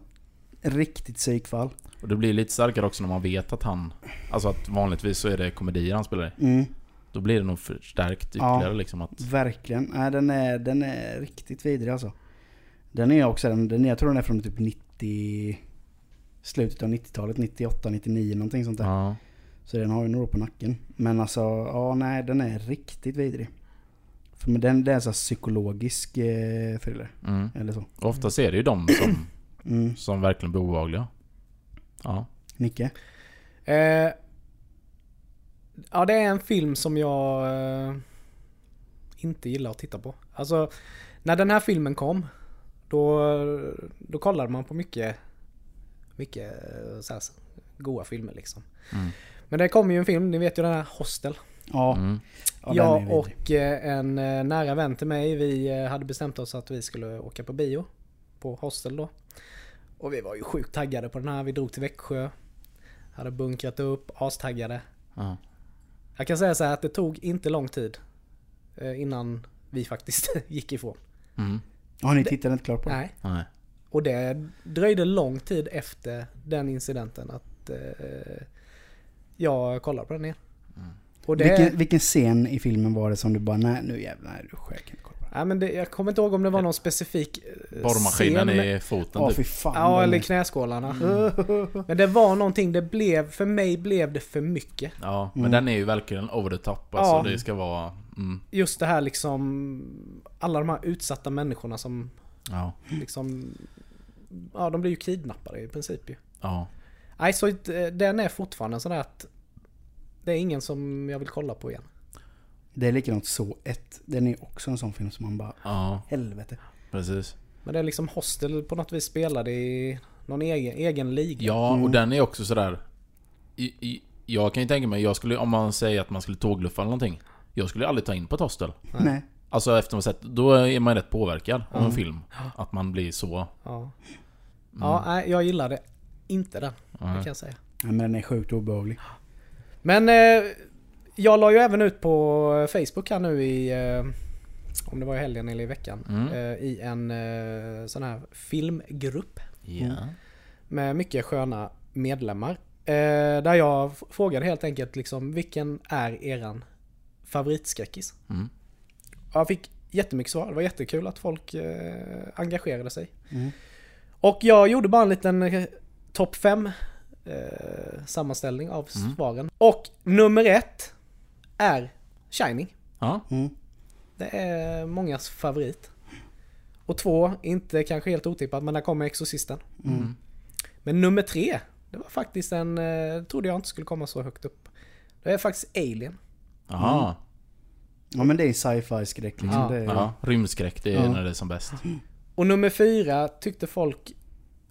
riktigt psykfall. Och det blir lite starkare också när man vet att han... Alltså att vanligtvis så är det komedier han spelar i. Mm, Då blir det nog förstärkt Ja. ytterligare liksom att... verkligen. Nej, den, är, den är riktigt vidrig alltså. Den är också, den, den, jag tror den är från typ 90... Slutet av 90-talet, 98, 99 någonting sånt där. Ja. Så den har ju några på nacken. Men alltså, ja nej den är riktigt vidrig. För men den, det är här psykologisk eh, thriller. Mm. Eller så. Och Oftast är det ju de som, Mm. som verkligen blir obehagliga. Ja. Nicke? Eh, ja, det är en film som jag eh, inte gillar att titta på. Alltså, när den här filmen kom, då, då kollade man på mycket, mycket eh, så här, goa filmer liksom. Mm. Men det kom ju en film, ni vet ju den här Hostel. Ja. Mm. jag och eh, en eh, nära vän till mig, vi hade bestämt oss att vi skulle åka på bio. På hostel då. Och vi var ju sjukt taggade på den här. Vi drog till Växjö. Hade bunkrat upp, astaggade. Ja. Jag kan säga så här att det tog inte lång tid innan vi faktiskt gick ifrån. Mm. Ja, ni tittade inte klart på den? Nej. Nej. Och det dröjde lång tid efter den incidenten att eh, jag kollade på den igen. Och det, Vilken, vilken scen i filmen var det som du bara, nej nu jävlar, du själv kan inte kolla på det. nej, men det, jag kommer inte ihåg om det var någon specifik eh, Borrmaskinen scen. i foten Ja, typ. fan. Ja, eller knäskålarna. Men det var någonting, det blev, för mig blev det för mycket. Ja, men Mm. den är ju verkligen over the top. Alltså Ja. det ska vara... Mm. Just det här liksom, alla de här utsatta människorna som Ja. liksom, ja de blir ju kidnappade i princip ju. Ja. Nej, så den är fortfarande sådär att det är ingen som jag vill kolla på igen. Det är likadant så ett. Den är också en sån film som man bara, Ja, helvete. precis. Men det är liksom Hostel på något vis spelade i någon egen, egen liga. Ja, Mm. och den är också sådär... I, i, jag kan ju tänka mig, jag skulle, om man säger att man skulle tågluffa eller någonting. Jag skulle aldrig ta in på ett hostel. Nej. Alltså efter att ha sett, då är man rätt påverkad av Mm. en film. Att man blir så... Ja, ja nej, jag gillade inte den. Det Nej. kan jag säga. Ja, men den är sjukt obehaglig. Men eh, jag la ju även ut på Facebook här nu i, eh, om det var i helgen eller i veckan, Mm. eh, i en eh, sån här filmgrupp Ja. med mycket sköna medlemmar. Eh, där jag frågade helt enkelt liksom, vilken är eran favoritskräckis? Mm. Jag fick jättemycket svar. Det var jättekul att folk eh, engagerade sig. Mm. Och jag gjorde bara en liten eh, topp 5 eh, sammanställning av Mm. svaren. Och nummer ett är Shining. Ja. Mm. Det är mångas favorit. Och två, inte kanske helt otippat, men där kommer Exorcisten. Mm. Men nummer tre, det var faktiskt en, eh, trodde jag inte skulle komma så högt upp. Det är faktiskt Alien. Jaha. Ja men det är sci-fi skräck liksom. Ja. Det är, Ja, rymdskräck det är Ja. när det är som bäst. Och nummer fyra tyckte folk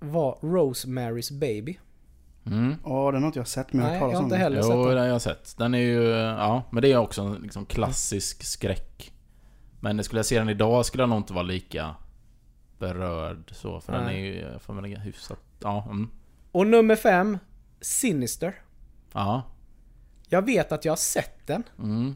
var Rosemary's Baby. Mm. ja, den har inte jag sett men jag har Nej, jag har inte heller Jo, sett den den. har jag sett. Den är ju... Ja, men det är också en liksom klassisk skräck. Men skulle jag se den idag skulle jag nog inte vara lika berörd så. För den är Nej. ju för mig hyfsat... Ja, mm. Och nummer fem, Sinister. Ja. Jag vet att jag har sett den. Mm.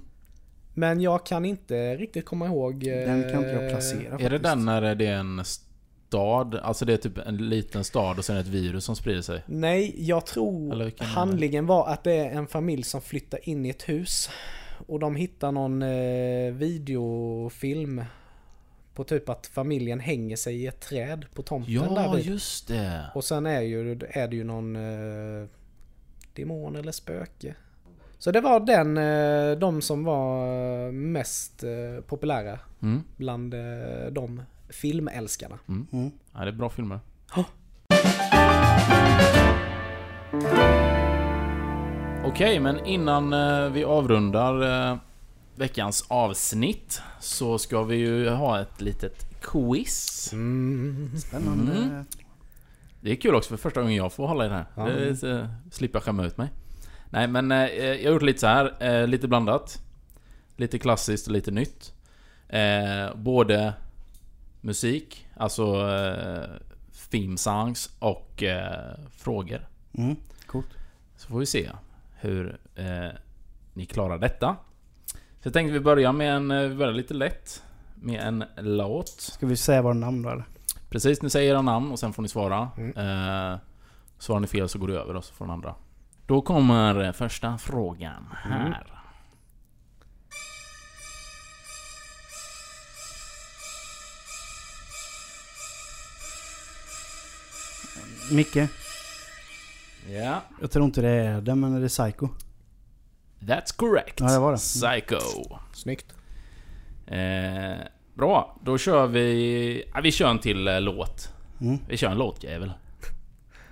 Men jag kan inte riktigt komma ihåg... eh, Den kan inte jag placera Är det faktiskt. den när det är en stad? Alltså det är typ en liten stad och sen ett virus som sprider sig? Nej, jag tror handlingen var att det är en familj som flyttar in i ett hus. Och de hittar någon eh, videofilm på typ att familjen hänger sig i ett träd på tomten Ja, därvid. just det! Och sen är, ju, är det ju någon eh, demon eller spöke. Så det var den, eh, de som var mest eh, populära Mm. bland eh, de filmälskarna. Mm. Ja, det är bra filmer. Ja. Okej, men innan eh, vi avrundar eh, veckans avsnitt så ska vi ju ha ett litet quiz. Spännande. Mm. Det är kul också för första gången jag får hålla i det här. Ja. Det är, så, slipper jag skämma ut mig. Nej men eh, jag har gjort lite så här, eh, lite blandat. Lite klassiskt och lite nytt. Eh, både musik, alltså eh, theme songs och eh, frågor. Mm. Coolt. Så får vi se hur eh, ni klarar detta. Så jag tänkte vi börjar med en, eh, vi börjar lite lätt. Med en låt. Ska vi säga våra namn då eller? Precis, ni säger era namn och sen får ni svara. Mm. Svarar ni fel så går det över och så får den andra. Då kommer eh, första frågan här. Micke? Ja. Jag tror inte det är den, men är det Psycho? That's correct. Ja, det var det. Psycho. Snyggt. Eh, bra, då kör vi... Ja, vi kör en till eh, låt. Mm. Vi kör en låtjävel.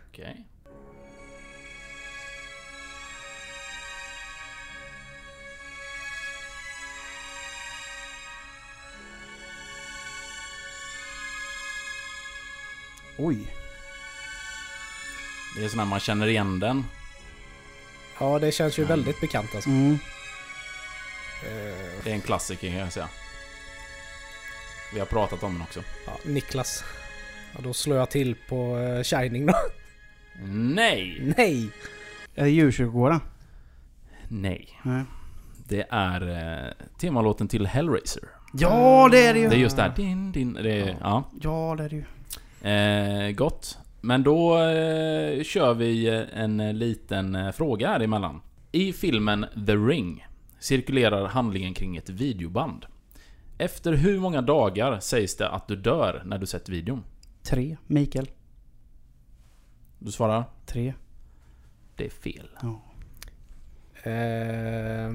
Okej. Oj. Det är sån här man känner igen den. Ja, det känns ju väldigt bekant alltså. Mm. Eh, Det är en klassiker kan jag säga. Vi har pratat om den också. ja, Niklas. Ja, då slår jag till på eh, Shining då. Nej! Nej! Är det djurkyrkogården? Nej. Nej. Det är eh, temalåten till Hellraiser. Ja, det är det ju! Det är just det här. Din, din, det är, ja. Ja, det är det ju. Eh, gott. Men då eh, kör vi eh, en eh, liten eh, fråga här emellan. I filmen The Ring cirkulerar handlingen kring ett videoband. Efter hur många dagar sägs det att du dör när du sett videon? Tre. Mikael. Du svarar? Tre. Det är fel. Ja. Eh,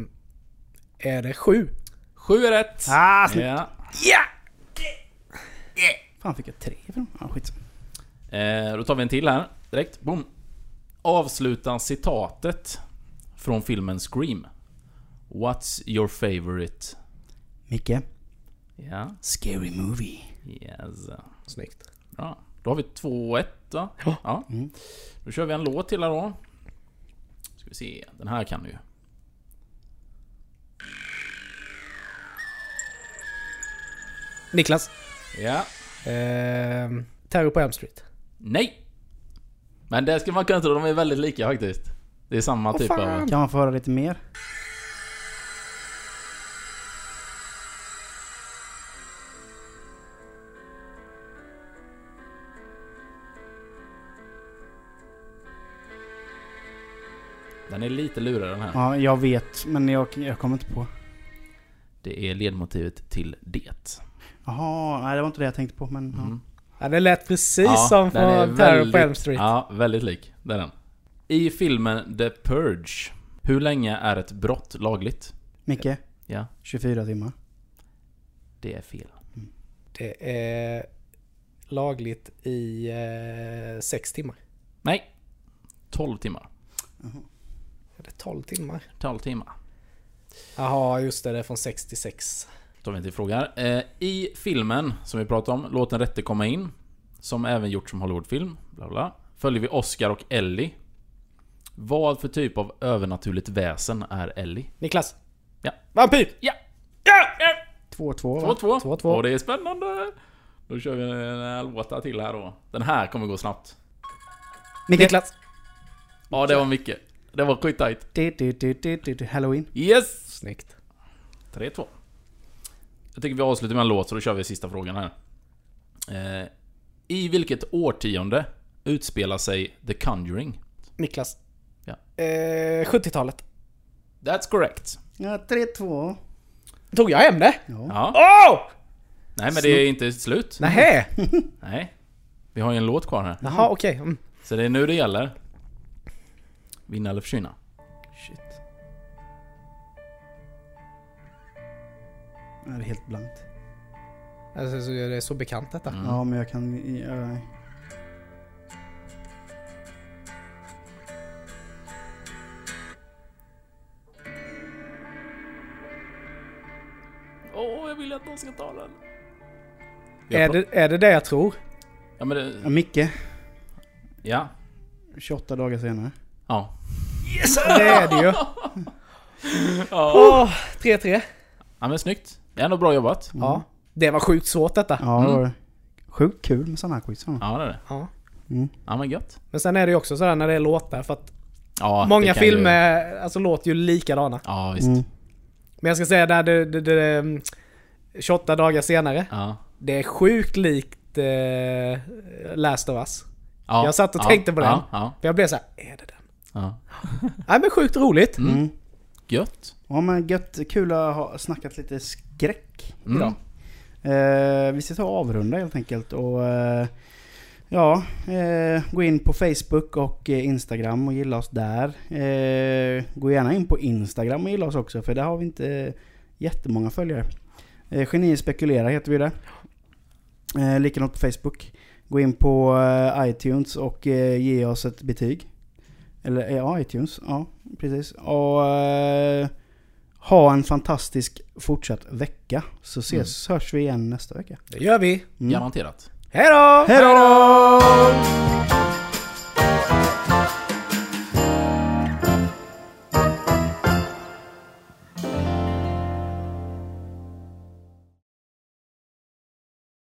är det sju? Sju är rätt! Ah, snyggt. ja. Fan fick jag tre ifrån? Ja, skit. eh, Då tar vi en till här. Direkt. Boom. Avsluta citatet från filmen Scream. What's your favorite? Micke. Ja. Scary movie. Yes. Snyggt. Bra. Då har vi 2-1 va? Ja. ja. Mm. Då kör vi en låt till här då. Ska vi se. Den här kan du ju. Niklas. Ja. Eh, Terror på Elm Street. Nej! Men det ska man kunna tro. De är väldigt lika faktiskt. Det är samma Åh, typ fan. av... Kan man få höra lite mer? Den är lite lurigare den här. Ja, jag vet, men jag, jag kommer inte på. Det är ledmotivet till Det. Jaha, nej det var inte det jag tänkte på men... Ja. Mm. Ja, det lät precis ja, som från Terror på Elm Street. Ja, väldigt lik. Det är den. I filmen The Purge, hur länge är ett brott lagligt? Micke? Ja? 24 timmar. Det är fel. Mm. Det är lagligt i 6 eh, timmar. Nej. 12 timmar. Jaha. Är det 12 timmar? 12 timmar. Jaha, just det. Det är från 6 till 6 tar vi inte frågar. Eh, I filmen som vi pratade om, Låt en rätte komma in. Som även gjorts som Hollywoodfilm. Bla bla, följer vi Oscar och Ellie. Vad för typ av övernaturligt väsen är Ellie? Niklas. Ja. Vampyr! Ja! Ja! 2-2 2-2. 2-2. Och det är spännande! Då kör vi en låta till här då. Den här kommer gå snabbt. Niklas. Ja, det var mycket. Det var skittajt. Halloween. Yes! Snyggt. 3-2. Jag tycker vi avslutar med en låt så då kör vi sista frågan här. Eh, I vilket årtionde utspelar sig The Conjuring? Niklas. Ja. Eh, 70-talet. That's correct. Ja, 3-2. Tog jag hem det? Ja. Ja. Åh! Nej men det är inte slut. Nähä! Nej. Vi har ju en låt kvar här. Jaha, okej. Mm. Så det är nu det gäller. Vinna eller försvinna. Är helt blankt. Alltså, så det är så bekant detta. Mm. Ja, men jag kan... Ja, Åh, jag vill att någon ska ta den. Är det, är det det jag tror? Ja men det... ja, Micke. Ja. 28 dagar senare. Ja. Det är det ju. Ja. 3-3. Ja men snyggt. Det är ändå bra jobbat. Ja. Det var sjukt svårt detta. Ja, det Mm. var det. Sjukt kul med sådana här quiz. Ja det är det. Ja. Mm. Ja men gött. Men sen är det ju också sådär när det är låtar för att Ja, många kan ju- filmer alltså, låter ju likadana. Ja visst. Mm. Men jag ska säga där det, det, det, mm, 28 dagar senare. Ja. Det är sjukt likt eh, Last of Us. ja. Jag satt och ja. tänkte på den. Ja, jag blev så här, är det den? ja. Nej men sjukt roligt. Mm. Mm. Gött. Ja men gött, kul att ha snackat lite skräck Mm. idag. Eh, vi ska ta och avrunda helt enkelt och eh, ja, eh, gå in på Facebook och eh, Instagram och gilla oss där. Eh, gå gärna in på Instagram och gilla oss också för där har vi inte jättemånga följare. Eh, Geni spekulerar heter vi där. Eh, likadant på Facebook. Gå in på eh, iTunes och ge oss ett betyg. Eller ja, iTunes. Ja, precis. Och ha en fantastisk fortsatt vecka. Så ses, hörs vi igen nästa vecka. Det gör vi. Mm. Garanterat. Hej då! Hej då!